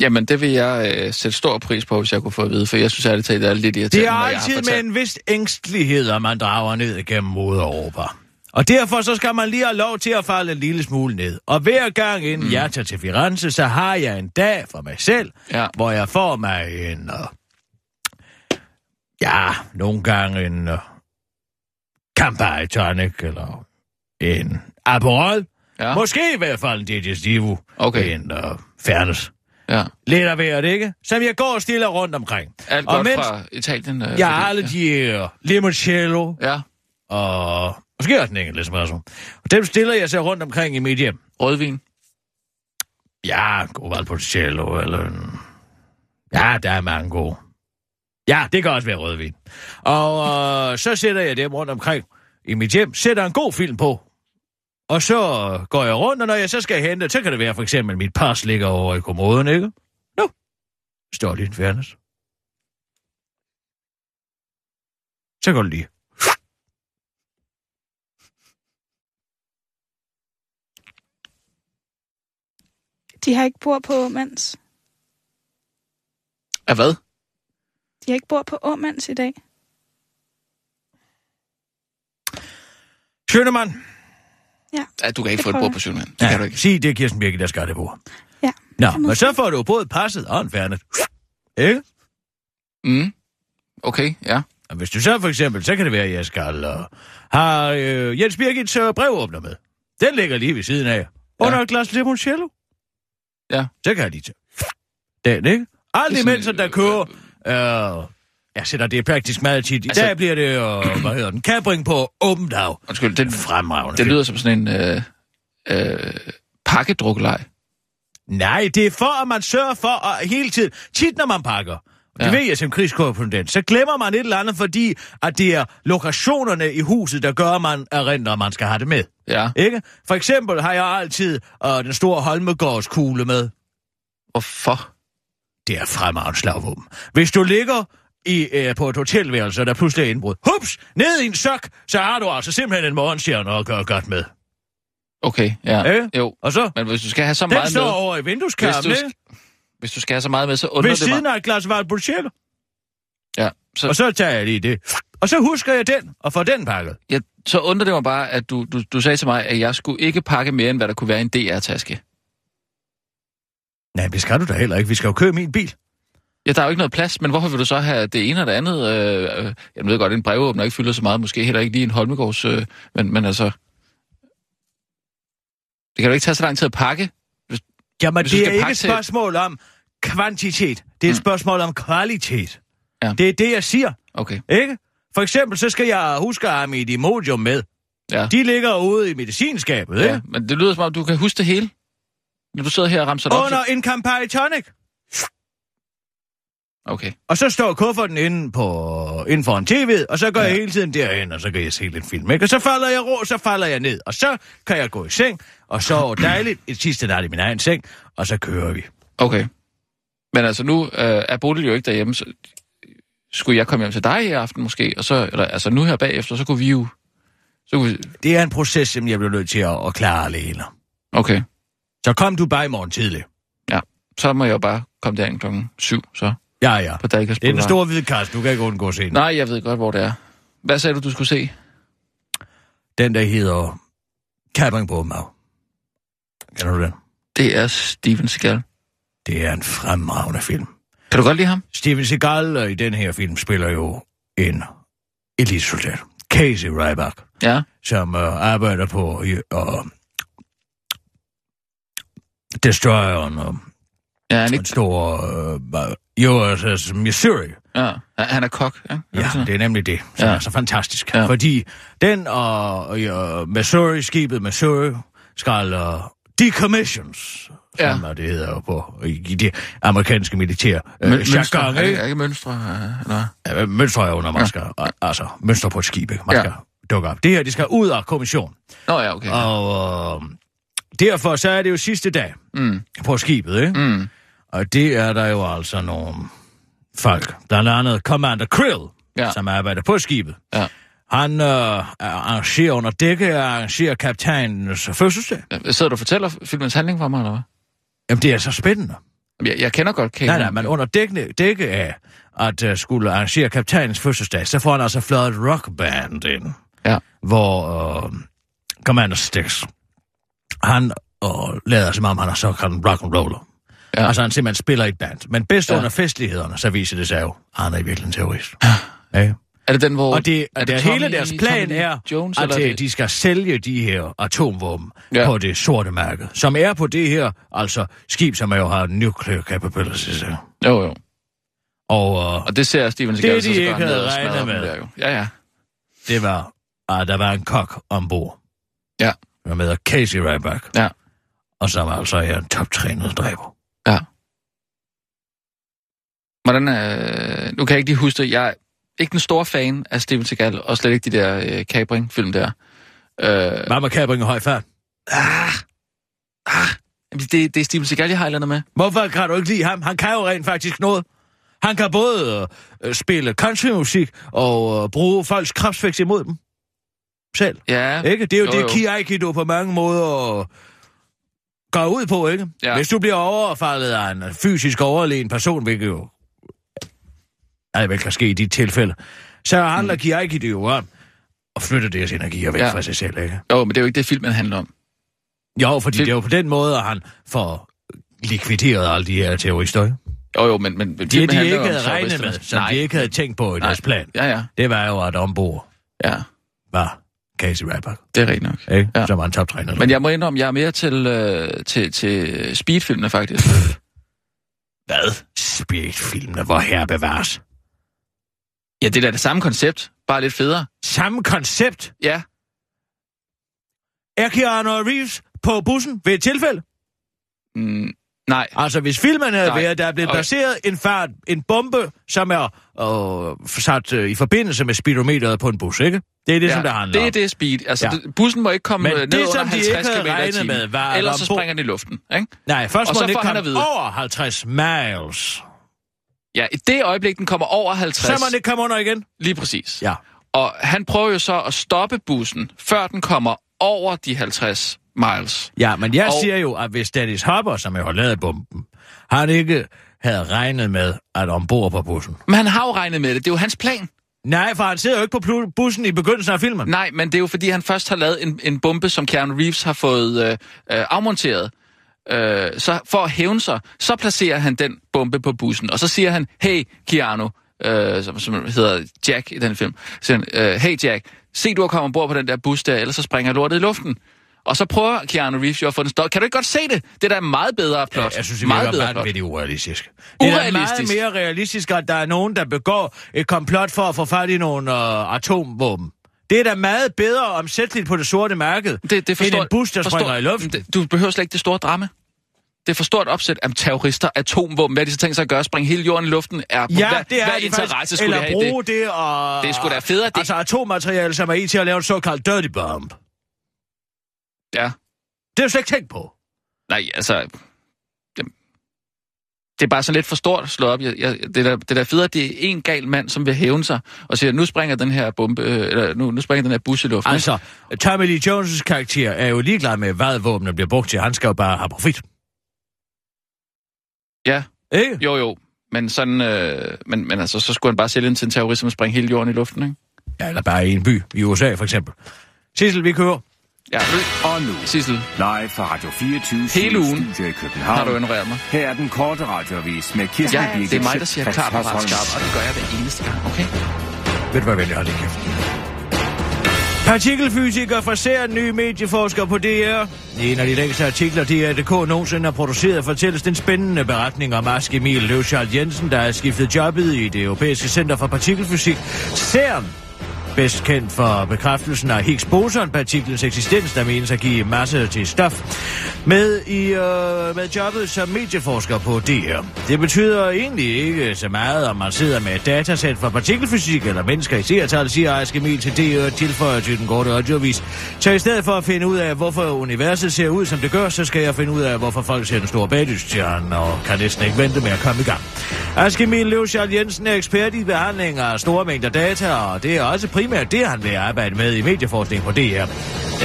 Jamen, det vil jeg øh, sætte stor pris på, hvis jeg kunne få at vide, for jeg synes ærligt talt, det er lidt irriterende. Det er altid med fortalt- en vis ængstelighed, at man drager ned igennem Europa. Og derfor så skal man lige have lov til at falde en lille smule ned. Og hver gang inden mm. jeg tager til Firenze, så har jeg en dag for mig selv, Ja. hvor jeg får mig en... Uh, ja, nogle gange en uh, Campari tonic, eller en Aperol. Ja, Måske i hvert fald en digestivo. Okay. En uh, Fairness. ja. Lidt af hvert, ikke? Som jeg går stille rundt omkring. Alt Og godt mens- fra Italien. Øh, Jeg har alle de uh, limoncello, Ja, og måske også en enkelt espresso. Og dem stiller jeg så rundt omkring i mit hjem. rødvin. Ja, god Valpolicella, eller. Ja, der er mange gode. Ja, det kan også være rødvin. Og øh, så sætter jeg dem rundt omkring i mit hjem, sætter en god film på. Og så går jeg rundt, og når jeg så skal hente, så kan det være for eksempel, mit pas ligger over i kommoden, ikke? Nu står i en fairness. Så går det lige. De har ikke bord på Åmands. Af hvad? De har ikke bord på Åmands i dag. Schønemann, Ja, du kan ikke Det få et bord på Sjønland. Det kan du ikke. sig det er Kirsten Birke, der skal det på. Ja. Nå, men så får du både passet og en fairness. Ikke? Mm. Okay, ja. Og hvis du så for eksempel, så kan det være, at jeg skal uh, have uh, Jens Birgits uh, brevåbner med. Den ligger lige ved siden af. Under Ja. et glas limoncello. Ja. Så kan jeg lige tage. Den, ikke? Alt Det imens, der kører... Uh, jeg sætter det praktisk meget tit. I Altså- dag bliver det, uh, hvad hedder den, kabring på åbent dag. Undskyld, det, Fremragende. det lyder som sådan en øh, øh, pakkedrukkelej. Nej, det er for, at man sørger for at hele tiden... Tit, når man pakker, og det Ja. ved jeg som krigskorrespondent, så glemmer man et eller andet, fordi at det er lokationerne i huset, der gør, at man erindrer, at man skal have det med. Ja. Ikke? For eksempel har jeg altid øh, den store Holmegårdskugle med. Hvorfor? Det er fremragende slagvåben. Hvis du ligger i, øh, på et hotelværelse, og der pludselig er indbrud, hups, ned i en sok, så har du altså simpelthen en morgenstjerne at gøre godt med. Okay, ja. Ikke? Jo, Og så, men hvis du skal have så den meget står med... over i Hvis vindueskarmen, du, ikke? hvis du skal have så meget med, så undrer Ved det mig. siden af et glas Valpolicella. Ja, så, Og så tager jeg lige det. Og så husker jeg den, og får den pakket. ja, så undrer det mig bare, at du, du, du sagde til mig, at jeg skulle ikke pakke mere, end hvad der kunne være i en DR-taske. Nej, det skal du da heller ikke. Vi skal jo køre min bil. Ja, der er jo ikke noget plads, men hvorfor vil du så have det ene og det andet? Øh, øh, jeg ved godt, en brevåbner ikke fylder så meget, måske heller ikke lige en Holmegårds, øh, men, men altså... Det kan jo ikke tage så lang tid at pakke. Jamen, Hvis det er ikke et spørgsmål om kvantitet. Det er et Mm. spørgsmål om kvalitet. Ja. Det er det, jeg siger. Okay, Ikke? For eksempel, så skal jeg huske at have mit Imodium med. ja. De ligger ude i medicinskabet, ikke? ja. Men det lyder som om, du kan huske det hele. Når du sidder her og ramser det op. Under Så... en Campari Tonic. Okay, Og så står kufferten inde, på, inden for en tv, og så går ja. jeg Ja. hele tiden derhen, og så kan jeg se lidt film. Ikke? Og så falder jeg ro, så falder jeg ned. Og så kan jeg gå i seng, og så [clears throat] dejligt et sidste nat i min egen seng, og så kører vi. okay. Men altså, nu øh, er Bodil jo ikke derhjemme, så skulle jeg komme hjem til dig i aften måske, og så, eller altså nu her bagefter, så kunne vi jo... Så kunne vi... Det er en proces, som jeg bliver nødt til at, at klare alene. Okay, Så kom du bare i morgen tidlig. så må jeg jo bare komme derind klokken syv, så Ja, ja. på Dalgas Det er den Boulevard. store hvide kast, du kan ikke undgå at se den. Nej, jeg ved godt, hvor det er. Hvad sagde du, du skulle se? Den, der hedder Kabring på Mav. Kender du den? Det er Steven Seagal. Det er en fremragende film. Kan du godt lide ham? Steven Seagal øh, i den her film spiller jo en elitesoldat. Casey Ryback, Ja. som uh, arbejder på uh, Destroyeren og Ja, han, en ikke... stor uh, USS Missouri. ja. han er kok, ja? Ja, det er nemlig det, som Ja. er så fantastisk. Ja. Fordi den og uh, Missouri, skibet Missouri, skal uh, decommissions, Ja. som det hedder på i det amerikanske militær. Møn- mønstre, jargon, er, det, er ikke mønstre, øh, eller hvad? Ja, mønstre er når man Ja. skal, altså, mønstre på et skib? Man Ja. skal dukke op. Det her, det skal ud af kommission. Nå ja, okay. Og uh, derfor så er det jo sidste dag Mm, på skibet, ikke? mm, Og det er der jo altså nogle folk, blandt andet Commander Krill, Ja. som arbejder på skibet. ja. Han øh, arrangerer under dække og arrangerer kaptajnens fødselsdag. Sidder du og fortæller filmens handling for mig, eller hvad? Jamen, det er så spændende. Jeg, jeg kender godt Kate. Nej, nej, men under dække, dække af at uh, skulle arrangere kaptajnens fødselsdag, så får han altså fløjet et rockband ind, Ja. hvor uh, Commander Stix, han og lader som om, han er såkaldt rock and roller. Ja. Altså, han simpelthen spiller i et band. Men bedst Ja. under festlighederne, så viser det sig jo, at han er i virkeligheden terrorist. Ja. Er det den, hvor... Og det, er det, det Tommy- hele deres plan Tommy er, Jones, at øh, det... de skal sælge de her atomvåben Ja. på det sorte marked, som er på det her, altså skib, som jo har nuclear capabilities. Jo, jo. Og uh, Og det ser Steven Seagal Det, de så ikke havde regnet med. Der, jo. Ja, ja. det var, at der var en kok ombord. Ja. Der med Casey Ryback. Ja. Og som altså er en toptrænet dræber. Hvordan er... Nu kan jeg ikke lige huske det. Jeg er ikke den store fan af Steven Seagal, og slet ikke de der øh, Capring-film der. Øh, Hvad med kabring og høj fart? jamen, det, det er Steven Seagal, jeg har eller med. Hvorfor kan du ikke lide ham? Han kan jo rent faktisk noget. Han kan både øh, spille countrymusik og øh, bruge folks kropsvækst imod dem. Selv. Ja. Ikke? Det er jo, Jo, det, jo. Ki Aikido på mange måder går ud på, ikke? Ja. Hvis du bliver overfaldet af en fysisk overlegen person, hvilket jo er vel kan ske i dit tilfælde, så handler mm. Ki Aikido jo om at flytte deres energier væk Ja. fra sig selv, ikke? Jo, men det er jo ikke det, filmen handler om. Jo, fordi Fil- det er jo på den måde, at han får likvideret alle de her terrorister, ikke? Jo, jo, men... men Det, de handler ikke om havde regnet med, som Nej. de ikke havde tænkt på i Nej. deres plan, Ja, ja, det var jo, at ombord ja. var Casey Rappert, Det er rigtigt nok. ikke? Ja. som var en toptræner. Men jeg må indrømme, jeg er mere til, øh, til, til speedfilmene, faktisk. Hvad? Speedfilmene, hvor her bevares. Ja, det er da det samme koncept, bare lidt federe. Samme koncept. Ja, Er Keanu Reeves på bussen ved et tilfælde? mm, nej. Altså, hvis filmen havde Nej. været, der er blevet Okay. placeret en fart, en bombe, som er øh, sat øh, i forbindelse med speedometeret på en bus, ikke? Det er det, ja, som det handler det er om. det speed. Altså, Ja. det, bussen må ikke komme Men øh, det, ned under som de ikke 50 havde km i timen. Ellers så springer den i luften. Ikke? Nej, først Og må den ikke komme over 50 miles. Ja, i det øjeblik, den kommer over 50. Så må den ikke komme under igen. Lige præcis. Ja. Og han prøver jo så at stoppe bussen, før den kommer over de 50 miles. Ja, men jeg Og- siger jo, at hvis Dennis Hopper, som jo har lavet bomben, han ikke havde regnet med at ombord på bussen. Men han har jo regnet med det. Det er jo hans plan. Nej, for han sidder jo ikke på bussen i begyndelsen af filmen. Nej, men det er jo fordi, han først har lavet en, en bombe, som Keanu Reeves har fået øh, øh, afmonteret. Øh, så for at hævne sig, så placerer han den bombe på bussen. Og så siger han, hey Keanu, øh, som, som hedder Jack i den film, så siger han, øh, hey Jack, se du har kommet ombord på den der bus der, ellers så springer lortet i luften. Og så prøver Keanu Reeves jo at få den stoppet. Kan du ikke godt se det? Det er da meget bedre plot. Ja, jeg synes, det meget virker bedre bare plot. ved det urealistisk. Det er Urealistisk. meget mere realistisk, at der er nogen, der begår et komplot for at få fat i nogle øh, atomvåben. Det er da meget bedre omsætteligt på det sorte marked, det, det er for end en bus, der for springer i luften. Det, du behøver slet ikke det store drama. Det er for stort opsæt af terrorister, atomvåben. Hvad de så tænkt sig at gøre? Springe hele jorden i luften? Er, Ja, hvad, det er hvad de interesse faktisk. skulle Eller de have i det? bruge det, og... Det er sgu da federe, det- Altså atommateriale, som er i til at lave en såkaldt dirty bomb. Ja. Det er jo slet ikke tænkt på. Nej, altså... Det, det er bare så lidt for stort slået op. Jeg, jeg, det, er da, det er da federe, at det er en gal mand, som vil hævne sig og siger, nu springer den her bombe, øh, eller nu, nu springer den her bus i luften. Altså, Tommy Lee Jones' karakter er jo ligeglad med, hvad våbnene bliver brugt til. Han skal jo bare have profit. Ja, Ikke? jo jo. Men sådan, øh, men, men altså, så skulle han bare sælge den til en terrorist, som springer hele jorden i luften, ikke? Ja, eller bare i en by i USA, for eksempel. Sissel, vi kører. Ja, Og nu, Sissel, live fra Radio 24 Hele ugen i København. har du ignoreret mig. Her er den korte radiovis med Kirsten Ja, Birgit det er mig, der siger klar, parat, skarp, og det gør jeg hver eneste gang, okay? Ved du hvad, venlig, hold din kæft. Partikelfysiker fra CERN, ny medieforsker på DR. I en af de længste artikler, DR.dk nogensinde har produceret, fortælles den spændende beretning om Ask Emil Løvschald Jensen, der har skiftet jobbet i det europæiske center for partikelfysik. CERN bedst kendt for bekræftelsen af Higgs boson-partiklens eksistens, der menes at give masse til stof, med, i, øh, med jobbet som medieforsker på DR. Det betyder egentlig ikke så meget, om man sidder med et datasæt for partikelfysik eller mennesker i seertal, siger Aske Emil til DR, tilføjer til den korte radiovis. Så i stedet for at finde ud af, hvorfor universet ser ud, som det gør, så skal jeg finde ud af, hvorfor folk ser den store bagdysstjerne og kan næsten ikke vente med at komme i gang. Aske Emil Løvsjald Jensen er ekspert i behandling af store mængder data, og det er også primært det, han vil arbejde med i medieforskning på DR.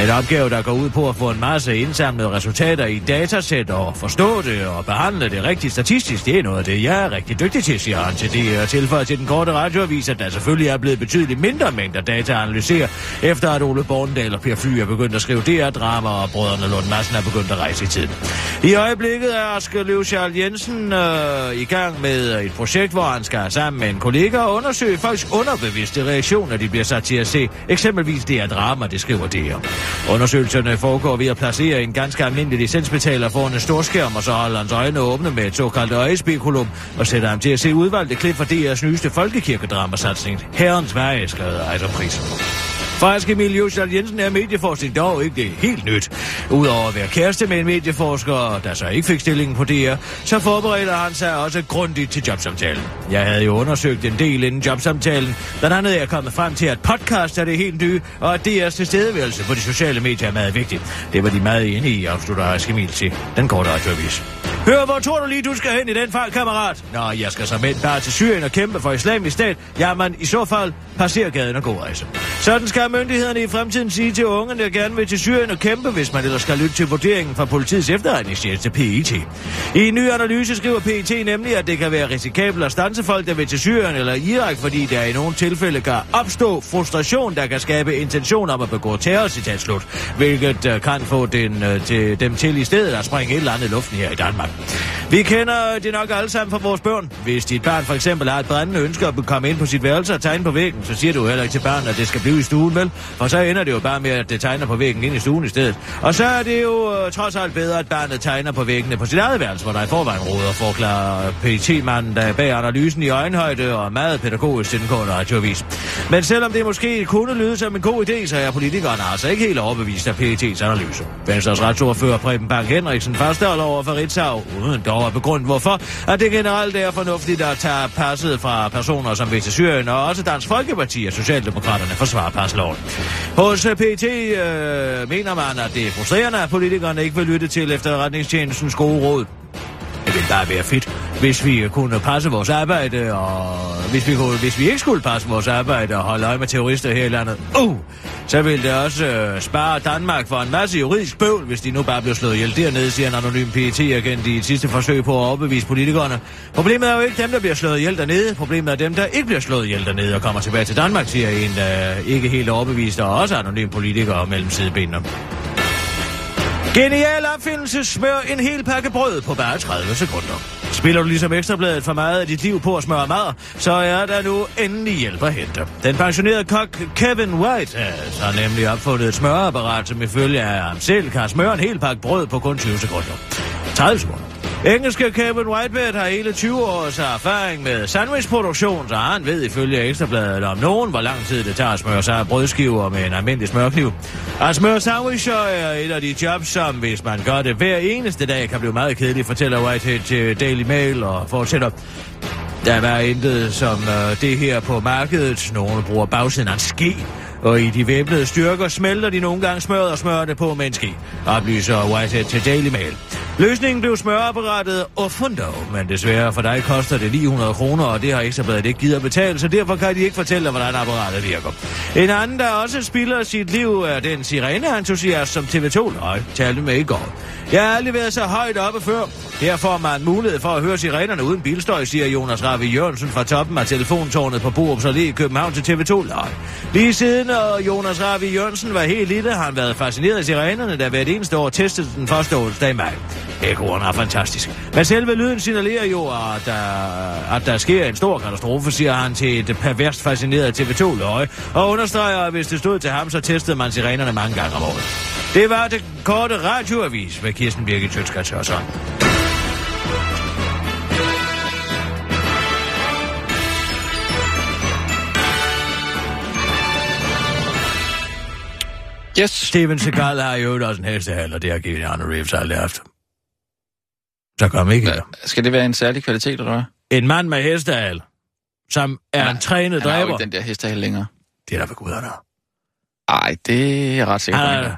En opgave, der går ud på at få en masse indsamlede resultater i datasæt og forstå det og behandle det rigtigt statistisk. Det er noget af det, jeg er rigtig dygtig til, siger han til det og tilføjer til den korte radioavis, at der selvfølgelig er blevet betydeligt mindre mængder data at analysere, efter at Ole Borndal og Per Fly er begyndt at skrive DR-drama, og brødrene Lund Madsen er begyndt at rejse i tiden. I øjeblikket er Aske Løvschald Jensen øh, i gang med et projekt, hvor han skal sammen med en kollega undersøge folks underbevidste reaktioner, de bliver sat til at se. Eksempelvis det er drama, det skriver DR. Undersøgelserne foregår ved at placere en ganske almindelig licensbetaler foran en storskærm, og så holder hans øjne åbne med et såkaldt øjespekulum, og sætter ham til at se udvalgte klip fra DR's nyeste folkekirkedramasatsning. Herrens Veje, skrev Ejderprisen. Faktisk Emil Josal Jensen er medieforskning dog ikke det helt nyt. Udover at være kæreste med en medieforsker, der så ikke fik stillingen på DR, så forbereder han sig også grundigt til jobsamtalen. Jeg havde jo undersøgt en del inden jobsamtalen, blandt andet er jeg kommet frem til, at podcast er det helt nye, og at DR's tilstedeværelse på de sociale medier er meget vigtigt. Det var de meget enige i, afslutter Ask Emil til den korte radioavis. Hør, hvor tror du lige, du skal hen i den fald, kammerat? Nå, jeg skal så med bare til Syrien og kæmpe for islamisk stat. Jamen, i så fald, passer gaden og god rejse. Sådan skal myndighederne i fremtiden sige til unge, der gerne vil til Syrien og kæmpe, hvis man ellers skal lytte til vurderingen fra politiets efterretningstjeneste PET. I en ny analyse skriver PET nemlig, at det kan være risikabelt at stanse folk, der vil til Syrien eller Irak, fordi der i nogle tilfælde kan opstå frustration, der kan skabe intention om at begå terror, citat slut, hvilket øh, kan få den, øh, til, dem til i stedet at springe et eller andet i luften her i Danmark. Vi kender det nok alle sammen fra vores børn. Hvis dit barn for eksempel har et brændende ønske at komme ind på sit værelse og tegne på væggen, så siger du heller ikke til barnet, at det skal blive i stuen, vel? Og så ender det jo bare med, at det tegner på væggen ind i stuen i stedet. Og så er det jo uh, trods alt bedre, at barnet tegner på væggene på sit eget værelse, hvor der i forvejen råder, forklarer PT-manden, der bag analysen i øjenhøjde og meget pædagogisk til den korte radioavis. Men selvom det måske kunne lyde som en god idé, så er politikerne altså ikke helt overbevist af PET's analyse. Venstres retsordfører Preben Bang Henriksen fastholder over for Ritzau, uden dog at begrunde hvorfor, at det generelt er fornuftigt at tage passet fra personer som vil til Syrien, og også Dansk Folkeparti og Socialdemokraterne forsvarer pasloven. Hos øh, PT øh, mener man, at det er frustrerende, at politikerne ikke vil lytte til efterretningstjenestens gode råd. Det ville bare være fedt, hvis vi kunne passe vores arbejde, og hvis vi, kunne, hvis vi ikke skulle passe vores arbejde og holde øje med terrorister her i landet, uh, så ville det også øh, spare Danmark for en masse juridisk bøvl, hvis de nu bare blev slået ihjel dernede, siger en anonym PET-agent i et sidste forsøg på at overbevise politikerne. Problemet er jo ikke dem, der bliver slået ihjel dernede. Problemet er dem, der ikke bliver slået ihjel dernede og kommer tilbage til Danmark, siger en, der ikke helt overbevist og også anonym politiker mellem sidebenene. Genial opfindelse smør en hel pakke brød på bare 30 sekunder. Spiller du ligesom Ekstrabladet for meget af dit liv på at smøre mad, så er der nu endelig hjælp at hente. Den pensionerede kok Kevin White øh, har nemlig opfundet et smøreapparat, som ifølge af ham selv kan smøre en hel pakke brød på kun 20 sekunder. 30 sekunder. Engelske Kevin Whitebed har hele 20 års erfaring med sandwichproduktion, så han ved ifølge Ekstrabladet om nogen, hvor lang tid det tager at smøre sig brødskiver med en almindelig smørkniv. At smøre sandwicher er et af de jobs, som hvis man gør det hver eneste dag, kan blive meget kedeligt, fortæller Whitehead til Daily Mail og fortsætter. Der var intet som øh, det her på markedet. Nogle bruger bagsiden af en ske, og i de væbnede styrker smelter de nogle gange smøret og smører det på med en ske, oplyser Whitehead til Daily Mail. Løsningen blev smøreapparatet Ofundo, men desværre for dig koster det 900 kroner, og det har Ekstrabladet ikke givet at betale, så derfor kan de ikke fortælle, hvordan apparatet virker. En anden, der også spilder sit liv, er den sirene-entusiast, som TV2 Løg talte med i går. Jeg har aldrig været så højt oppe før. Her får man mulighed for at høre sirenerne uden bilstøj, siger Jonas Ravi Jørgensen fra toppen af telefontårnet på Borups Allé i København til TV2 Løg. Lige siden og Jonas Ravi Jørgensen var helt lille, har han været fascineret af sirenerne, der hvert eneste år testede den første onsdag i maj. Ekoren er fantastisk. Men selve lyden signalerer jo, at der, at der sker en stor katastrofe, siger han til et perverst fascineret TV2 løje, og understreger, at hvis det stod til ham, så testede man sirenerne mange gange om året. Det var det korte radioavis med Kirsten Birgit Sjøtskrets Yes. Steven Seagal har jo også en hestehal, og det har Keanu Reeves aldrig haft. Så kom ikke her. Skal det være en særlig kvalitet, eller hvad? En mand med hestehal, som er en trænet Han har jo dræber. ikke den der hestehale længere. Det er der ved guderne. Ej, det er jeg ret sikker på. Han han er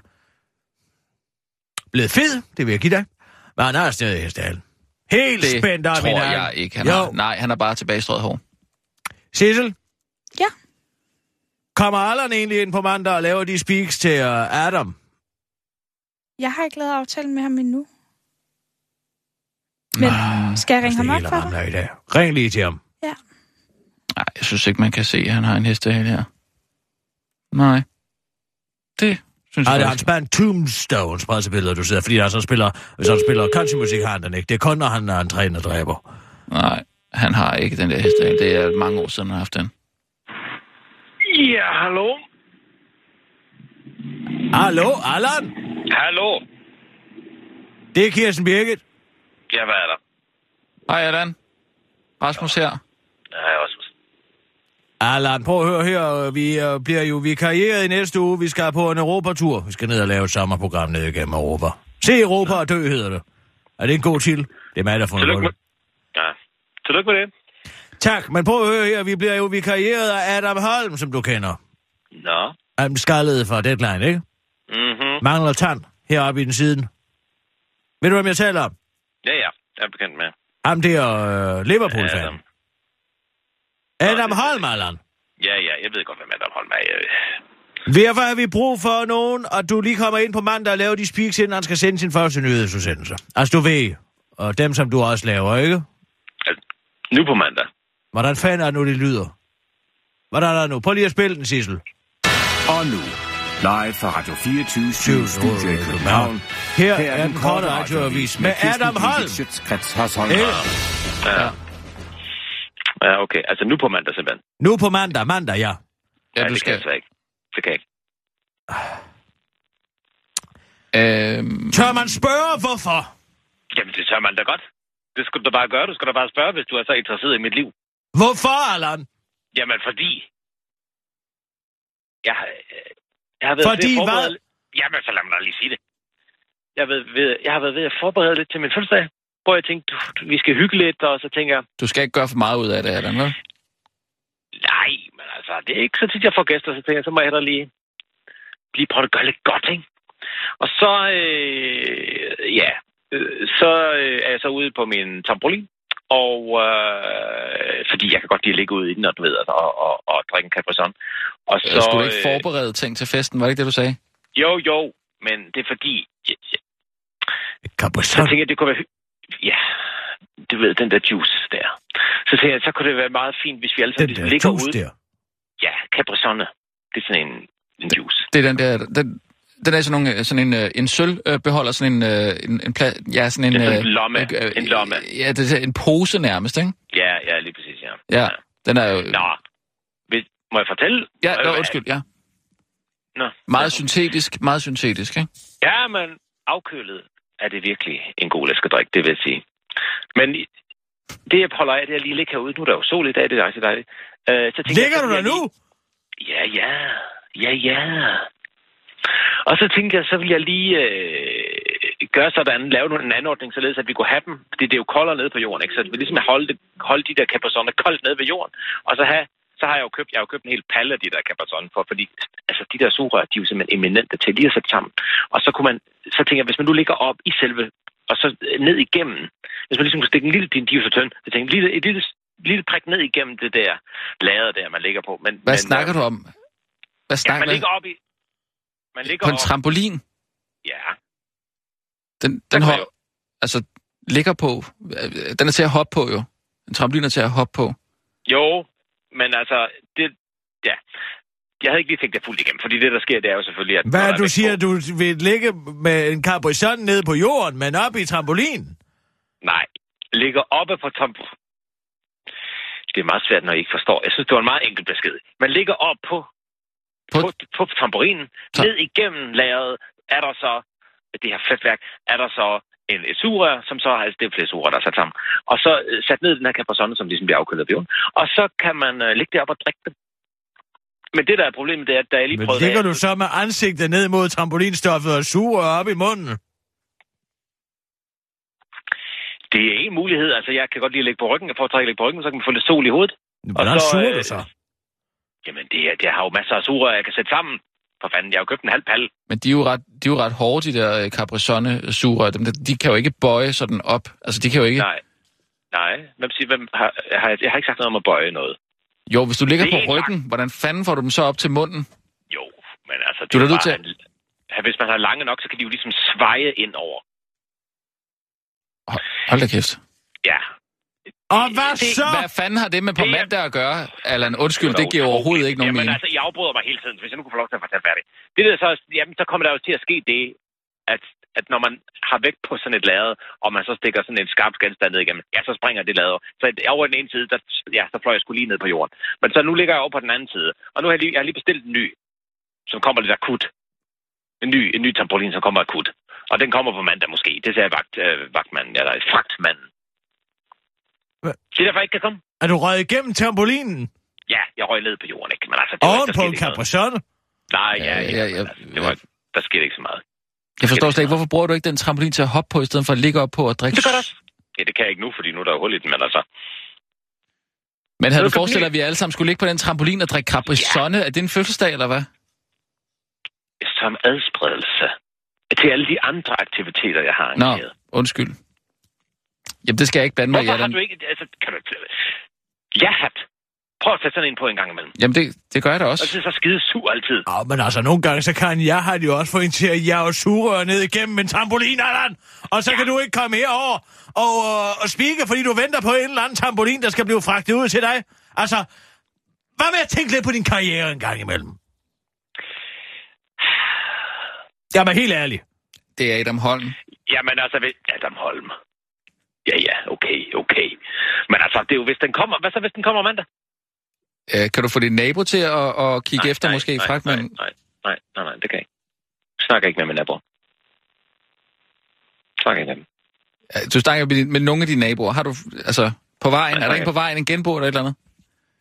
blevet fed, det vil jeg give dig. Men han har stadig hestehal. Helt Det spændt i tror jeg ikke. Han jo, har, nej, han er bare tilbagestrøget hår. Sissel, Ja. Kommer Allan egentlig ind på mandag og laver de speaks til uh, Adam? Jeg har ikke lavet aftale med ham endnu. Men skal jeg ringe ham op for dig? i dag. Ring lige til ham. Ja. Nej, jeg synes ikke, man kan se, at han har en hestehale her. Nej. Det synes Ej, jeg det er hans band Tombstones pressemeddelede, du sidder, fordi han så spiller, hvis han spiller countrymusik, har han den ikke. Det er kun, når han er en træner dræber. Nej, han har ikke den der hestehale. Det er mange år siden, han har haft den. Ja, hallo? Hallo, Allan? Hallo? Det er Kirsten Birgit. Ja, hvad er der? Hej, Allan. Rasmus her. Er også. Allan, prøv at høre her. Vi øh, bliver jo vikarieret i næste uge. Vi skal på en Europatur. Vi skal ned og lave et sommerprogram ned igennem Europa. Se Europa og dø, hedder det. Er det en god til? Det er mig, der med, det. ja. Tillykke med det. Tak, men prøv at høre her. Vi bliver jo vikarieret af Adam Holm, som du kender. Nå. Han skallede fra Deadline, ikke? Mhm. Mangler tand heroppe i den siden. Ved du, hvem jeg taler om? Ja, ja. Jeg er bekendt med. Ham der øh, Liverpool-fan. Adam. Adam Nå, Holm, Allan. Ja, ja. Jeg ved godt, hvem Adam Holm er. Jeg- Derfor har vi brug for nogen, og du lige kommer ind på mandag og laver de speaks, inden han skal sende sin første nyhedsudsendelse. Altså, du ved, og dem, som du også laver, ikke? Nu på mandag. Hvordan fanden er det nu, det lyder? Hvordan er det nu? Prøv lige at spille den, Sissel. Og nu, live fra Radio 24 Studio i København. Her er den korte radioavis med Adam Holm. Ikke? Ja. Ja, okay. Altså nu på mandag simpelthen. Nu på mandag, mandag, ja. Ja, du det kan jeg skal... ikke. Det kan jeg ikke. Øhm, Tør man spørge, hvorfor? Jamen, det tør man da godt. Det skal du bare gøre. Du skal da bare spørge, hvis du er så interesseret i mit liv. Hvorfor, Allan? Jamen, fordi... Jeg, har- jeg har været Fordi ved at hvad? forberede... Jamen, så lad mig da lige sige det. Jeg har, været ved, jeg har været ved at forberede lidt til min fødselsdag, hvor jeg tænkte, du, du, vi skal hygge lidt, og så tænker jeg, du skal ikke gøre for meget ud af det, Adam, vel? nej, men altså, det er ikke så tit, jeg får gæster, så tænker jeg, så må jeg hellere lige, lige prøve at gøre lidt godt, ikke? Og så, øh, ja, øh, så øh, er jeg så ude på min trampolin, og øh, fordi jeg kan godt lide at ligge ude i den, og du ved, og, og, og drikke en Capri Sun. Og Så, skulle du ikke øh, forberede ting til festen, var det ikke det, du sagde? Jo, jo, men det er fordi, jeg, jeg, så tænker jeg, det kunne være... Ja, du ved, den der juice der. Så tænker jeg, så kunne det være meget fint, hvis vi alle sammen Den ligesom der ligger juice ude. der. Ja, Capri Sonne. Det er sådan en, en juice. Det er den der... Den, den er sådan, nogle, sådan en, øh, en sølvbeholder, sådan en, øh, en, en pla, ja, sådan en... Det er sådan øh, en lomme. øh, En lomme. Ja, det er en pose nærmest, ikke? Ja, ja, lige præcis, ja. Ja, den er jo... Nå, hvis, må jeg fortælle? Ja, Øh, nå, undskyld, ja. Nå. Meget syntetisk, meget syntetisk, ikke? Ja, men afkølet er det virkelig en god læskedrik, det vil jeg sige. Men det, jeg holder af, det er lige ligge herude. Nu er der jo sol i dag, det er rigtig dejligt. Øh, så tænker jeg, Ligger så du vil der nu? Ja, ja. Ja, ja. Og så tænkte jeg, så vil jeg lige øh, gøre sådan, lave en anordning, således at vi kunne have dem. Fordi det er jo koldere nede på jorden, ikke? Så vi ligesom holde, det, holde de der capazoner koldt nede ved jorden. Og så have så har jeg jo købt, jeg har jo købt en hel palle af de der Capaton for, fordi altså, de der sugerør, de er jo simpelthen eminente til lige at sætte sammen. Og så kunne man, så tænker jeg, hvis man nu ligger op i selve, og så ned igennem, hvis man ligesom kunne stikke en lille, din divsotøn, så tænker jeg, et lille, et lille, lille prik ned igennem det der lader der, man ligger på. Men, Hvad men, snakker øh, du om? Hvad Ja, snakker man du ligger op i, man ligger På en op, trampolin? ja, Den, den jo. altså, ligger på. øh, Den er til at hoppe på, jo. En trampolin er til at hoppe på. Jo, men altså, det, ja. Jeg havde ikke lige tænkt det fuldt igennem, fordi det, der sker, det er jo selvfølgelig, at... Hvad du siger, på- du vil ligge med en Capri Sun nede på jorden, men op i trampolin? Nej, ligger oppe på tom... Det er meget svært, når I ikke forstår. Jeg synes, det var en meget enkel besked. Man ligger op på, På- på, på, trampolinen. Ta- Ned igennem lageret er der så, det her fletværk, er der så en, et sugerør, som så altså det er flere sugerør, der er sat sammen. Og så øh, sat ned i den her Capri-Sonne, som ligesom bliver afkølet af jorden. Og så kan man øh, ligge deroppe og drikke dem. Men det, der er problemet, det er, at da jeg lige Men prøvede... ligger af- du så med ansigtet ned mod trampolinstoffet og suger op i munden? Det er en mulighed. Altså, jeg kan godt lide at ligge på ryggen. Jeg foretrækker at ligge på ryggen, så kan man få lidt sol i hovedet. Hvordan så, suger øh, du så? Jamen, det, det har jo masser af sugerør, jeg kan sætte sammen. For fanden, jeg har jo købt en halv palle. Men de er jo ret, de er jo ret hårde, de der øh, Capri-Sonne-sugerør. Dem, der- de kan jo ikke bøje sådan op. Altså, de kan jo ikke... Nej. Nej. Hvem siger, hvem har, har, jeg har ikke sagt noget om at bøje noget. Jo, hvis du ligger på en ryggen, hvordan fanden får du dem så op til munden? Jo, men altså... Det Du er nødt bare, til... Hvis man har lange nok, så kan de jo ligesom sveje ind over. Hold, hold da kæft. Ja. Og hvad det- så? Hvad fanden har det med på Det mandag at gøre? Allan, undskyld, det giver overhovedet ikke nogen jamen, mening. altså, jeg afbryder mig hele tiden, hvis jeg nu kunne få lov til at fortælle færdig. Det der så, jamen, så kommer der jo til at ske det, at, at når man har vægt på sådan et lade, og man så stikker sådan en skarp genstand ned igennem, ja, så springer det lader. Så over den ene side, der, ja, så fløj jeg skulle lige ned på jorden. Men så nu ligger jeg over på den anden side, og nu har jeg lige, jeg har lige bestilt en ny, som kommer lidt akut. En ny, en ny trampolin, som kommer akut. Og den kommer på mandag måske. Det sagde vagt, øh, vagtmanden, eller fragtmanden. Hvad? Det er derfor, ikke kan komme. Er du røget igennem trampolinen? Ja, jeg røg ned på jorden, ikke? Men altså, det var, Oven der på skete en ikke. Capricciano? Nej, ja, Ja, ja, ja, ja, ja, altså, det var, der skete ikke så meget. Jeg forstår slet ikke, hvorfor bruger du ikke den trampolin til at hoppe på, i stedet for at ligge op på og drikke? Det gør det også. Ja, det kan jeg ikke nu, fordi nu er der jo hul i den, men altså... Men havde du forestillet dig, at vi alle sammen skulle ligge på den trampolin og drikke Capri-Sonne? Er det en fødselsdag, eller hvad? Som adspredelse til alle de andre aktiviteter, jeg har Nå, arrangeret. undskyld. Jamen, det skal jeg ikke blande mig i. Hvorfor har du ikke... Altså, kan du... Ja, hat. Prøv at sætte sådan en på en gang imellem. Jamen, det, det gør jeg da Og også. så er så skide sur altid. Ja, men altså, nogle gange, så kan jeg have det jo også få en til at jage sugerør ned igennem en trampolin, Allan. Og så ja. kan du ikke komme herover og, øh, og spike, fordi du venter på en eller anden trampolin, der skal blive fragtet ud til dig. Altså, hvad med at tænke lidt på din karriere en gang imellem? Jamen, helt ærligt. Det er Adam Holm. Jamen altså, ved Adam Holm. Ja, ja, okay, okay. Men altså, det er jo, hvis den kommer... Hvad så, hvis den kommer mandag? Øh, kan du få din nabo til at, at kigge Nej, efter nej, måske i fragtmanden? Nej, nej, nej, nej, nej, det kan jeg ikke. Jeg snakker ikke med min naboer. Jeg snakker ikke med dem. Ja, Du snakker med, din- med nogle af dine naboer. Har du, altså, på vejen, Nej, er der en på vejen, en genbo eller et eller andet?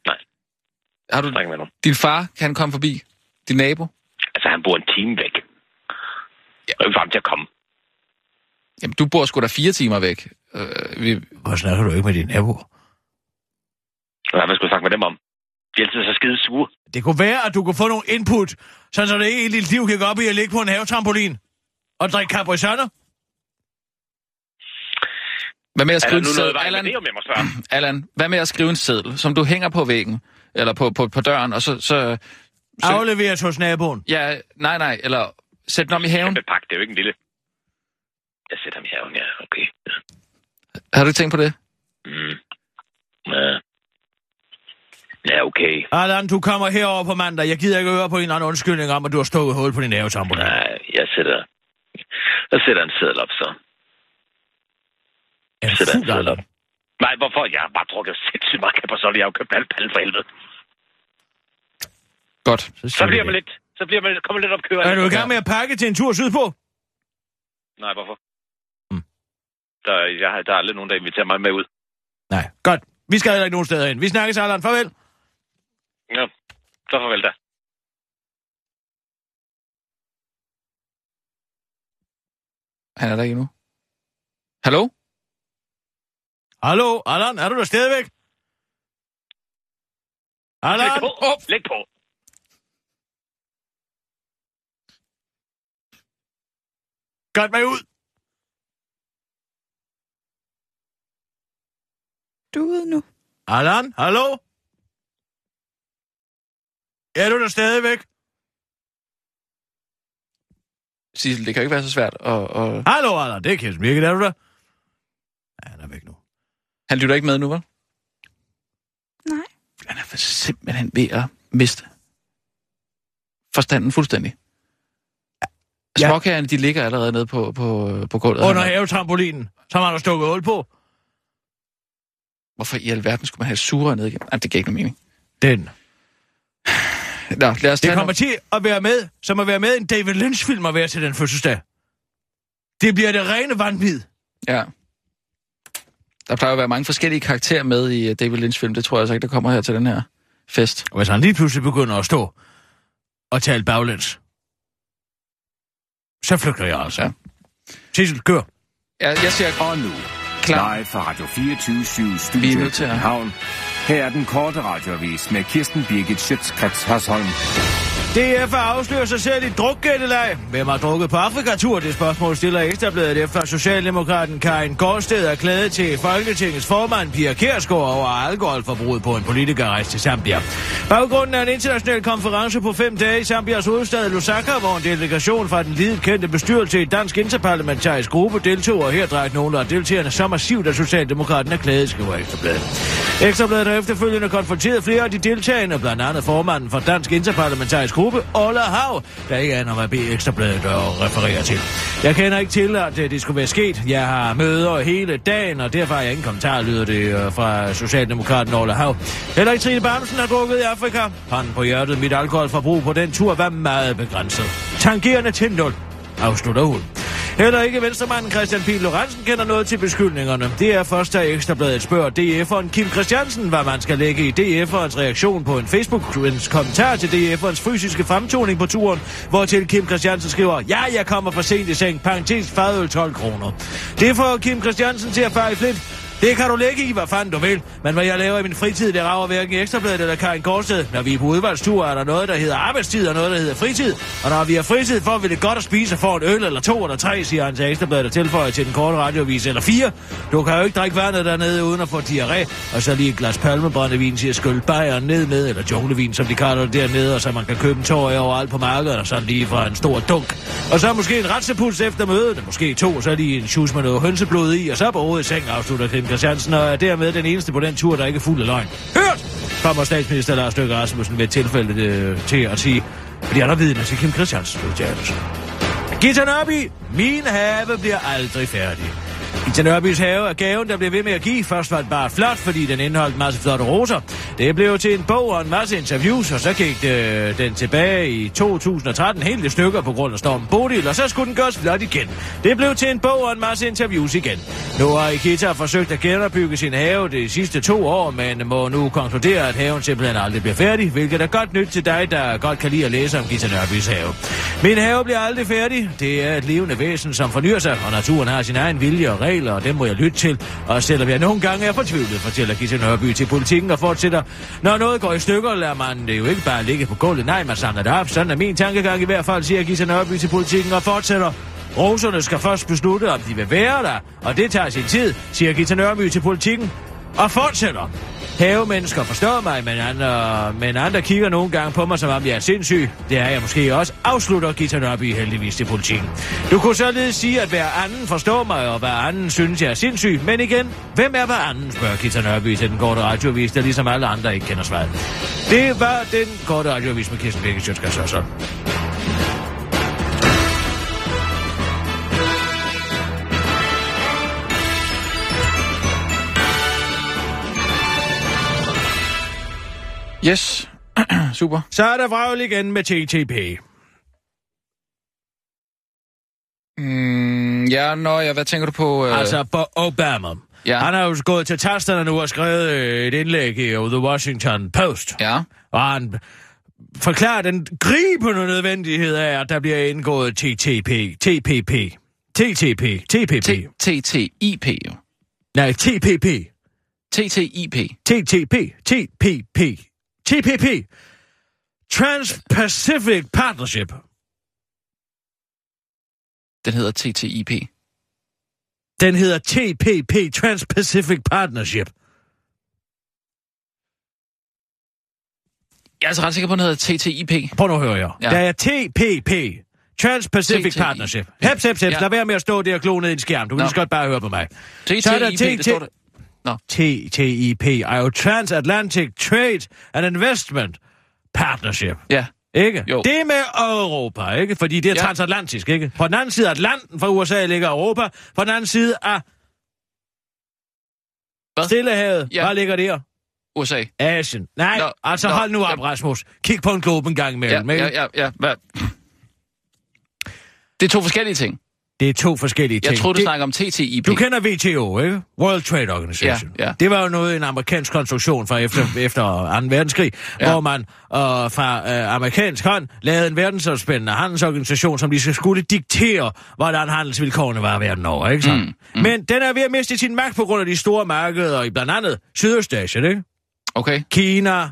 Nej. Har du, med nogen. din far, kan han komme forbi? Din nabo? Altså, han bor en time væk. Jeg er ikke ham til at komme. Jamen, du bor sgu da fire timer væk. Øh, vi, Hvor snakker du ikke med din nabo? Hvad skulle jeg snakke med dem om? De er altid så skide sure. Det kunne være, at du kunne få nogle input, sådan så det ikke hele dit liv kan gå op i at ligge på en havetrampolin og drikke Capri-Sonne. hvad med at Er der skrive en nu noget seddel? det, om jeg må? Allan, hvad med at skrive en seddel, som du hænger på væggen? Eller på, på, på døren, og så... så, så Afleveres hos naboen. ja, nej, nej, eller sæt den om i haven. Kæmpe pakke, det er jo ikke en lille... Jeg sætter ham i haven, ja, okay. Har du ikke tænkt på det? Mm. Ja. Ja, okay. Allan, du kommer herover på mandag. Jeg gider ikke høre på en eller anden undskyldning om, at du har stået hul på din havetrampolin. Nej, jeg sætter... Jeg sætter en seddel op, så. Du Sætter en seddel op. Nej, hvorfor? Jeg har bare drukket sindssygt meget Capriccioli. Jeg har jo købt alle pallen for helvede. Godt. Så siger bliver vi man lidt... Så bliver man kommer lidt op kører. Er du i gang med at pakke til en tur sydpå? Nej, hvorfor? Der, jeg har, der er aldrig nogen, der inviterer mig med ud. Nej, godt. Vi skal heller ikke nogen steder hen. Vi snakkes, Allan. Farvel. Ja, så farvel da. Han er der ikke endnu. Hallo? Hallo, Allan, er du der stadigvæk? Læg Allan? på. Oh. Læg på. Godt mig ud. Ude nu. Allan, hallo? Er du der stadigvæk? Sissel, det kan jo ikke være så svært. Og, og... Hallo, Allan, det er Kirsten Birgit, er du der? Ja, han er væk nu. Han lytter ikke med nu, vel? Nej. Han er simpelthen ved at miste forstanden fuldstændig. Ja. Småkagerne, de ligger allerede nede på, på, på gulvet. Under er- havetrampolinen, som han har stukket hul på. Hvorfor i alverden skulle man have sure ned igennem? Jamen, det giver ikke nogen mening. Den. Nå, lad os Det tage kommer til at være med, som at være med i en David Lynch-film at være til den fødselsdag. Det bliver det rene vanvid. Ja. Der plejer at være mange forskellige karakterer med i øh, David Lynch-film. Det tror jeg altså ikke, der kommer her til den her fest. Og hvis han lige pludselig begynder at stå og tale baglæns, så flygter jeg altså. Ja. Sissel, kør. Jeg, jeg siger Og nu, klar. live fra Radio 24 Vi Studio er i nødt til at- København. Her er den korte radiovis med Kirsten Birgit Schøtzgrads Hasholm. DF afslører sig selv i drukgættelag. Hvem har drukket på Afrikatur? Det spørgsmål stiller Ekstrabladet efter Socialdemokraten Karin Gårdsted er klædet til Folketingets formand Pia Kærsgaard over alkoholforbruget på en politikerrejse til Zambia. Baggrunden er en international konference på fem dage i Zambias hovedstad Lusaka, hvor en delegation fra den lidet kendte bestyrelse i Dansk Interparlamentarisk Gruppe deltog, og her drejede nogle af deltagerne så massivt, at Socialdemokraten er klædet, skriver Ekstrabladet. Ekstrabladet har efterfølgende konfronteret flere af de deltagende, blandt andet formanden for Dansk Interparlamentarisk Gruppe, Ola Hav, der ikke aner, hvad B Ekstrabladet refererer til. Jeg kender ikke til, at øh, det skulle være sket. Jeg har møder hele dagen, og derfor har jeg ingen kommentar, lyder det øh, fra Socialdemokraten Ola Hav. Heller ikke Trine Bamsen har drukket i Afrika. Han på hjertet, mit alkoholforbrug på den tur var meget begrænset. Tangerende til nul afslutter hun. Heller ikke venstremanden Christian P. Lorentzen kender noget til beskyldningerne. Det er først, da Ekstrabladet spørger DF'eren Kim Christiansen, hvad man skal lægge i DF'erens reaktion på en Facebook-ens kommentar til DF'erens fysiske fremtoning på turen, hvortil Kim Christiansen skriver, ja, jeg kommer for sent i seng, parentes fadøl 12 kroner. Det får Kim Christiansen til at fare i flit. Det kan du lægge i, hvad fanden du vil. Men hvad jeg laver i min fritid, det rager hverken i Ekstrabladet eller Karin Korsed. Når vi er på udvalgstur, er der noget, der hedder arbejdstid og noget, der hedder fritid. Og når vi har fritid, får vi det godt at spise og få en øl eller to eller tre, siger han til Ekstrabladet og tilføjer til den korte radiovis eller fire. Du kan jo ikke drikke vandet dernede uden at få diarré. Og så lige et glas palmebrændevin, til at skylle bajeren ned med, eller junglevin, som de kalder det dernede, og så man kan købe en tår overalt på markedet, og så lige fra en stor dunk. Og så måske en retsepuls efter mødet, måske to, og så lige en shoes med noget hønseblod i, og så på hovedet i seng, afslutter Kim Christiansen, og er dermed den eneste på den tur, der ikke er fuld af løgn. Hørt! Kommer statsminister Lars Løkke Rasmussen ved tilfældet tilfælde øh, til at sige, fordi han er vidne til Kim Christiansens udtalelse. Gita Nørby, min have bliver aldrig færdig. Gita Nørbys have er gaven, der blev ved med at give. Først var det bare flot, fordi den indeholdt en masse flotte roser. Det blev til en bog og en masse interviews, og så gik det, den tilbage i 2013 helt i stykker på grund af stormen Bodil, og så skulle den gøres flot igen. Det blev til en bog og en masse interviews igen. Nu har Ikita forsøgt at genopbygge sin have de sidste to år, men må nu konkludere, at haven simpelthen aldrig bliver færdig, hvilket er godt nyt til dig, der godt kan lide at læse om Gita Nørbys have. Min have bliver aldrig færdig. Det er et levende væsen, som fornyer sig, og naturen har sin egen vilje og regler, og dem må jeg lytte til. Og selvom jeg nogle gange er fortvivlet, fortæller Gitte Nørby til politikken og fortsætter. Når noget går i stykker, lader man det jo ikke bare ligge på gulvet. Nej, man samler det op. Sådan er min tankegang i hvert fald, siger Gitte Nørby til politikken og fortsætter. Roserne skal først beslutte, om de vil være der, og det tager sin tid, siger Gita Nørby til politikken og fortsætter. Havemennesker forstår mig, men andre, men andre kigger nogle gange på mig, som om jeg er sindssyg. Det er jeg måske også, afslutter Gita Nørby heldigvis til politikken. Du kunne således sige, at hver anden forstår mig, og hver anden synes, jeg er sindssyg. Men igen, hvem er hver anden, spørger Gita Nørby til den korte radioavis, der ligesom alle andre ikke kender svaret. Det var den korte radioavis med Kirsten Birke Sjøtskas Yes. [clears throat] Super. Så er der vrøvl igen med TTP. Mm, ja, nå, ja, hvad tænker du på? Øh... Altså på Obama. Ja. Han har jo gået til tasterne nu og skrevet øh, et indlæg i The Washington Post. Ja. Og han forklarer den gribende nødvendighed af, at der bliver indgået TTP, TPP, TTP, TPP. TTIP jo. Nej, TPP, TTIP. TTP, TPP, TPP. Trans-Pacific Partnership. Den hedder TTIP. Den hedder TPP, Trans-Pacific Partnership. Jeg er altså ret sikker på, at den hedder TTIP. Prøv nu at høre jer. Ja. Der er TPP, Trans-Pacific TTI. Partnership. Heps, heps, heps. Ja. Lad være med at stå der og klo ned i en skærm. Du kan Nå. lige så godt bare høre på mig. TTIP, Så er der det står der. Nå. TTIP er jo Transatlantic Trade and Investment Partnership. Ja. Ikke? Jo. Det er med Europa, ikke? Fordi det er Ja. transatlantisk, ikke? På den anden side af Atlanten fra USA ligger Europa. På den anden side af Hvad? Stillehavet. Ja. Hvad ligger der? USA. Asien. Nej, Nå, altså nå, hold nu op, ja. Rasmus. Kig på en globe en gang Ja, imellem, ikke? ja, ja, ja. Hvad? Det er to forskellige ting. Det er to forskellige ting. Jeg troede, du det, snakker om TTIP. Du kender WTO, ikke? World Trade Organization. Ja, ja. Det var jo noget en amerikansk konstruktion fra efter, [laughs] efter 2. verdenskrig, ja. Hvor man øh, fra øh, amerikansk hånd lavede en verdensomspændende handelsorganisation, som lige skulle diktere, hvordan handelsvilkårene var verden over, ikke sådan? Mm, mm. Men den er ved at miste sin magt på grund af de store markeder i blandt andet Sydøstasien, ikke? Okay. Kina,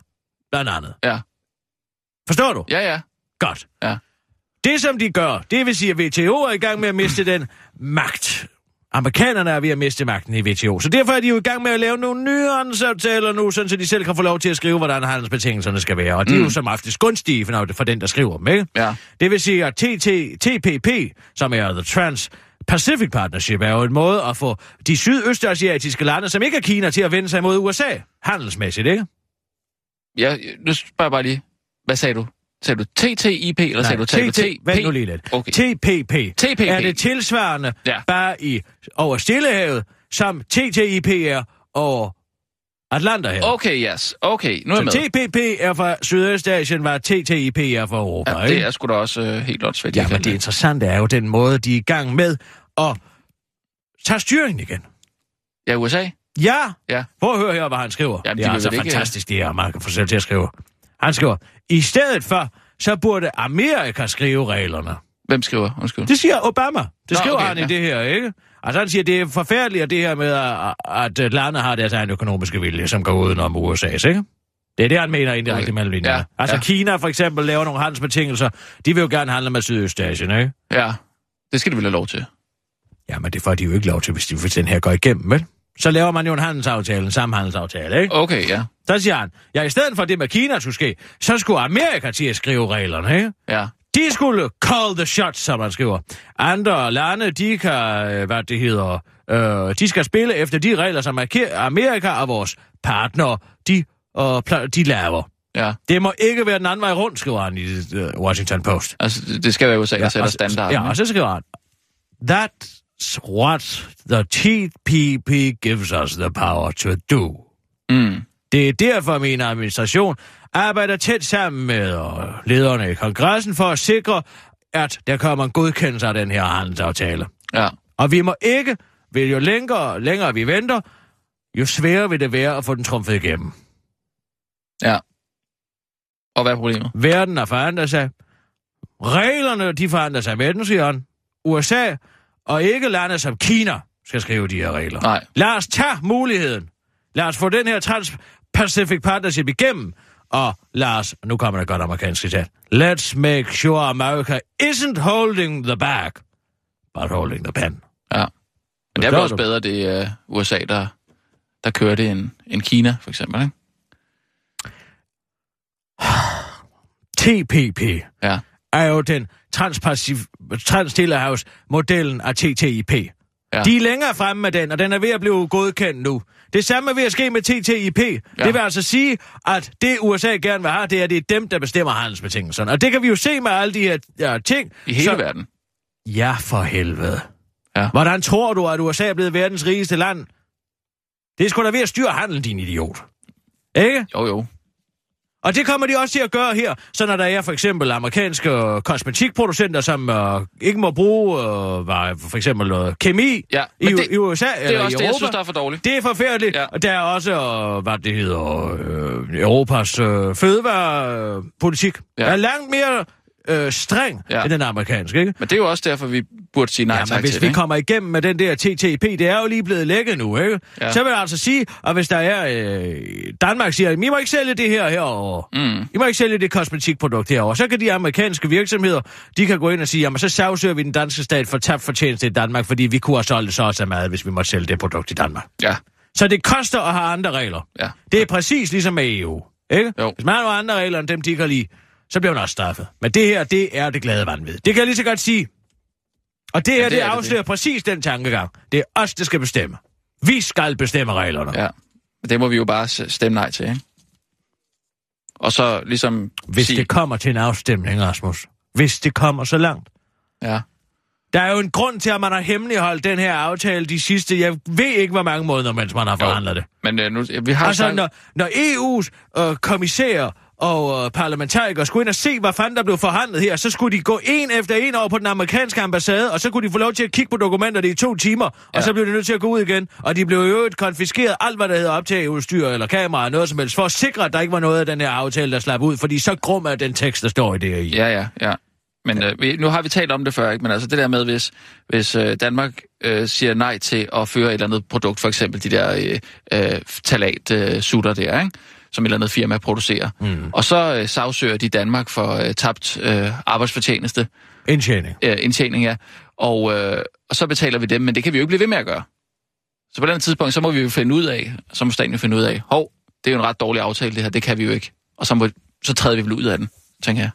blandt andet. Ja. Forstår du? Ja, ja. Godt. Ja. Det, som de gør, det vil sige, at WTO er i gang med at miste den magt. Amerikanerne er ved at miste magten i WTO. Så derfor er de jo i gang med at lave nogle nye handelsaftaler nu, sådan så de selv kan få lov til at skrive, hvordan handelsbetingelserne skal være. Og de er jo som oftest gunstige for, for den, der skriver dem, ikke? Ja. Det vil sige, at TT, TPP, som er The Trans Pacific Partnership, er jo en måde at få de sydøstasiatiske lande, som ikke er Kina, til at vende sig mod USA. Handelsmæssigt, ikke? Ja, nu spørger jeg bare lige. Hvad sagde du? Sagde du TTIP, eller sagde du sagde du TT, vent nu lige lidt. Okay. TPP. TPP. Er det tilsvarende Ja. bare i over Stillehavet, som TTIP er over Atlanterhavet. Okay, yes. Okay, nu er jeg Så med. TPP er fra Sydøstasien, hvad TTIP er fra Europa. Ja, ikke? det er sgu da også øh, helt åndssvagt. Ja, jeg men det interessante er jo den måde, de er i gang med at tage styringen igen. Ja, USA? Ja, Ja. prøv at høre her, hvad han skriver. Jamen, det de er vil altså ikke- fantastisk, det her, man kan få selv til at skrive. Han skriver, i stedet for, så burde Amerika skrive reglerne. Hvem skriver? Undskyld. Det siger Obama. Det Nå, skriver okay, han i ja. det her, ikke? Altså han siger, det er forfærdeligt, at det her med, at, at lande har deres egen økonomiske vilje, som går udenom USA's, ikke? Det er det, han mener indirekte Okay. mellem linjerne. Ja, altså ja. Kina for eksempel laver nogle handelsbetingelser. De vil jo gerne handle med Sydøstasien, ikke? Ja, det skal de vel have lov til. Jamen, det får de jo ikke lov til, hvis, de, hvis den her går igennem, vel? Så laver man jo en handelsaftale, en samhandelsaftale, ikke? Okay, ja. Så siger han, ja, i stedet for det med Kina skulle ske, så skulle Amerika til at skrive reglerne, ikke? Ja. De skulle call the shots, som man skriver. Andre lande, de kan, øh, hvad det hedder, øh, de skal spille efter de regler, som Amer- Amerika og vores partnere, de, øh, de laver. Ja, Det må ikke være den anden vej rundt, skriver han i uh, Washington Post. altså det- skal være USA, der sætter og- standarden. Ja, og så skriver han, That's what the TPP gives us the power to do. Mm. Det er derfor, min administration arbejder tæt sammen med lederne i kongressen for at sikre, at der kommer en godkendelse af den her handelsaftale. Ja. Og vi må ikke, vil jo længere, længere vi venter, jo sværere vil det være at få den trumfet igennem. Ja. Og hvad er problemet? Verden har forandret sig. Reglerne, de forandrer sig med den, siger han. USA og ikke lande som Kina skal skrive de her regler. Nej. Lad os tage muligheden. Lad os få den her Trans-Pacific Partnership igennem. Og lad os, nu kommer der godt amerikansk citat, let's make sure America isn't holding the bag, but holding the pen. Ja. Men det er også du? bedre, det er USA, der, der kører det end, end Kina, for eksempel, ikke? [sighs] TPP Ja. er jo den Trans-Stillehavs-modellen af TTIP. Ja. De er længere fremme med den, og den er ved at blive godkendt nu. Det samme er ved at ske med TTIP. Ja. Det vil altså sige, at det USA gerne vil have, det er, det er dem, der bestemmer handelsbetingelserne. Og det kan vi jo se med alle de her ja, ting. I hele Så- verden. Ja, for helvede. Ja. Hvordan tror du, at USA er blevet verdens rigeste land? Det er sgu da ved at styre handel, din idiot. Ikke? Jo, jo. Og det kommer de også til at gøre her. Så når der er for eksempel amerikanske øh, kosmetikproducenter, som øh, ikke må bruge øh, for eksempel øh, kemi Ja, i, det- i USA Det eller er i også Europa. det, jeg synes, der er for dårligt. Det er forfærdeligt. Ja. Og der er også, øh, hvad det hedder, øh, Europas øh, fødevarepolitik. Ja. Ja. er langt mere øh, streng Ja. end den amerikanske, ikke? Men det er jo også derfor, vi burde sige nej Ja, tak men hvis til vi det, kommer igennem med den der TTIP, det er jo lige blevet lækket nu, ikke? Ja. Så vil jeg altså sige, at hvis der er... Øh, Danmark siger, at I må ikke sælge det her herovre. Mm. I må ikke sælge det kosmetikprodukt herovre. Så kan de amerikanske virksomheder, de kan gå ind og sige, jamen så sagsøger vi den danske stat for tabt fortjeneste i Danmark, fordi vi kunne have solgt så også mad, hvis vi måtte sælge det produkt i Danmark. Ja, Så det koster at have andre regler. ja. Det er præcis ligesom med EU. Ikke? Jo. Hvis man har andre regler end dem, de kan lide, så bliver man også straffet. Men det her, det er det glade vanvid. Det kan jeg lige så godt sige. Og det her, det det, det det, afslører præcis den tankegang. Det er os, der skal bestemme. Vi skal bestemme reglerne. ja. Det må vi jo bare stemme nej til, ikke? Og så ligesom Hvis sige... det kommer til en afstemning, Rasmus. Hvis det kommer så langt. Ja, Der er jo en grund til, at man har hemmeligholdt den her aftale de sidste, jeg ved ikke, hvor mange måneder, mens man har forhandlet det. men øh, nu, vi har Altså, sagt... når, når EU's øh, kommissærer og øh, parlamentarikere skulle ind og se, hvad fanden der blev forhandlet her, så skulle de gå en efter en over på den amerikanske ambassade, og så kunne de få lov til at kigge på dokumenterne i to timer, og Ja. så blev de nødt til at gå ud igen. Og de blev jo øvrigt konfiskeret alt, hvad der hedder optageudstyr eller kamera noget som helst, for at sikre, at der ikke var noget af den her aftale, der slap ud, fordi så grum er den tekst, der står i det her i. Ja, ja, ja. Men øh, vi, nu har vi talt om det før, ikke? men altså det der med, hvis, hvis øh, Danmark øh, siger nej til at føre et eller andet produkt, for eksempel de der øh, øh, talat-sutter øh, sutter der, ikke? Som et eller andet firma producerer, mm. og så øh, sagsøger de Danmark for øh, tabt øh, arbejdsfortjeneste, Indtjening. øh, indtjening, ja, og, øh, og så betaler vi dem, men det kan vi jo ikke blive ved med at gøre. Så på den tidspunkt, så må vi jo finde ud af, så må staten jo finde ud af, hov, det er jo en ret dårlig aftale det her, det kan vi jo ikke. Og så, må, så træder vi vel ud af den, tænker jeg.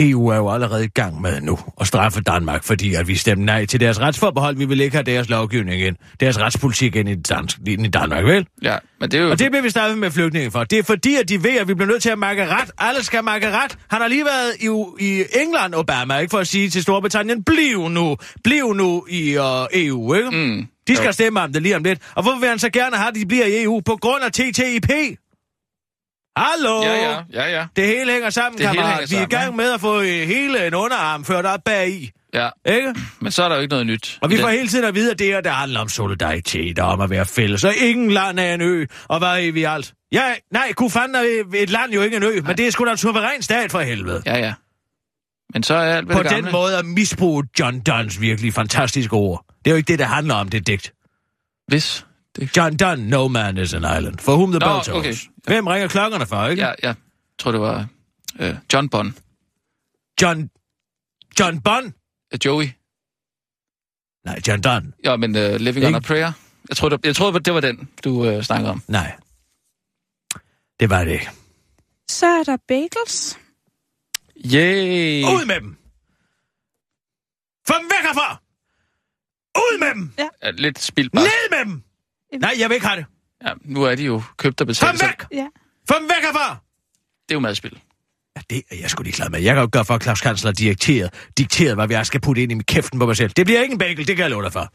EU er jo allerede i gang med nu at straffe Danmark, fordi at vi stemte nej til deres retsforbehold. Vi vil ikke have deres lovgivning ind, deres retspolitik ind i, dansk, ind i Danmark, vel? Ja, men det er jo... Og det bliver vi straffet med flygtninge for. Det er fordi, at de ved, at vi bliver nødt til at makke ret. Alle skal makke ret. Han har lige været i, i England, Obama, ikke for at sige til Storbritannien, bliv nu, bliv nu i uh, EU, ikke? Mm. De skal Jo. stemme om det lige om lidt. Og hvorfor vil han så gerne have, at de bliver i EU? På grund af TTIP? Hallo? Ja, ja, ja, ja. Det hele hænger sammen, Det kammerat. hænger Vi er i gang med at få øh, hele en underarm ført op bag i. Ja, Ikke? men så er der jo ikke noget nyt. Og vi får den. hele tiden at vide, at det her, der handler om solidaritet og om at være fælles. Og ingen land er en ø, og hvad er vi alt? Ja, nej, kunne fanden er et land jo ikke en ø, men det er sgu da en suveræn stat for helvede. Ja, ja. Men så er alt På det den måde at misbruge John Donnes virkelig fantastiske ord. Det er jo ikke det, der handler om, det digt. Hvis. Det... John Donne, no man is an island. For whom the Nå, bell tolls. okay. Hvem ringer klokkerne for, ikke? Ja, jeg tror, det var øh, John Bond. John... John Bond? Øh, Joey. Nej, John Donne. Ja, men uh, Living on Ikke? a Prayer. Jeg tror, det, jeg tror, det var den, du øh, snakkede om. Nej. Det var det ikke. Så er der bagels. Yay! Ud med dem! Få dem væk herfra! Ud med dem! Ja, lidt spildt bare. Ned med dem! Nej, jeg vil ikke have det. Ja, nu er de jo købt og betalt. så væk! Ja. Få dem væk herfra! Det er jo madspil. Ja, det er jeg sgu ligeglad med. Jeg kan jo gøre for, at Claus Kansler dikteret, dikteret, hvad jeg skal putte ind i min kæften på mig selv. Det bliver ikke en bagel, det kan jeg love dig for.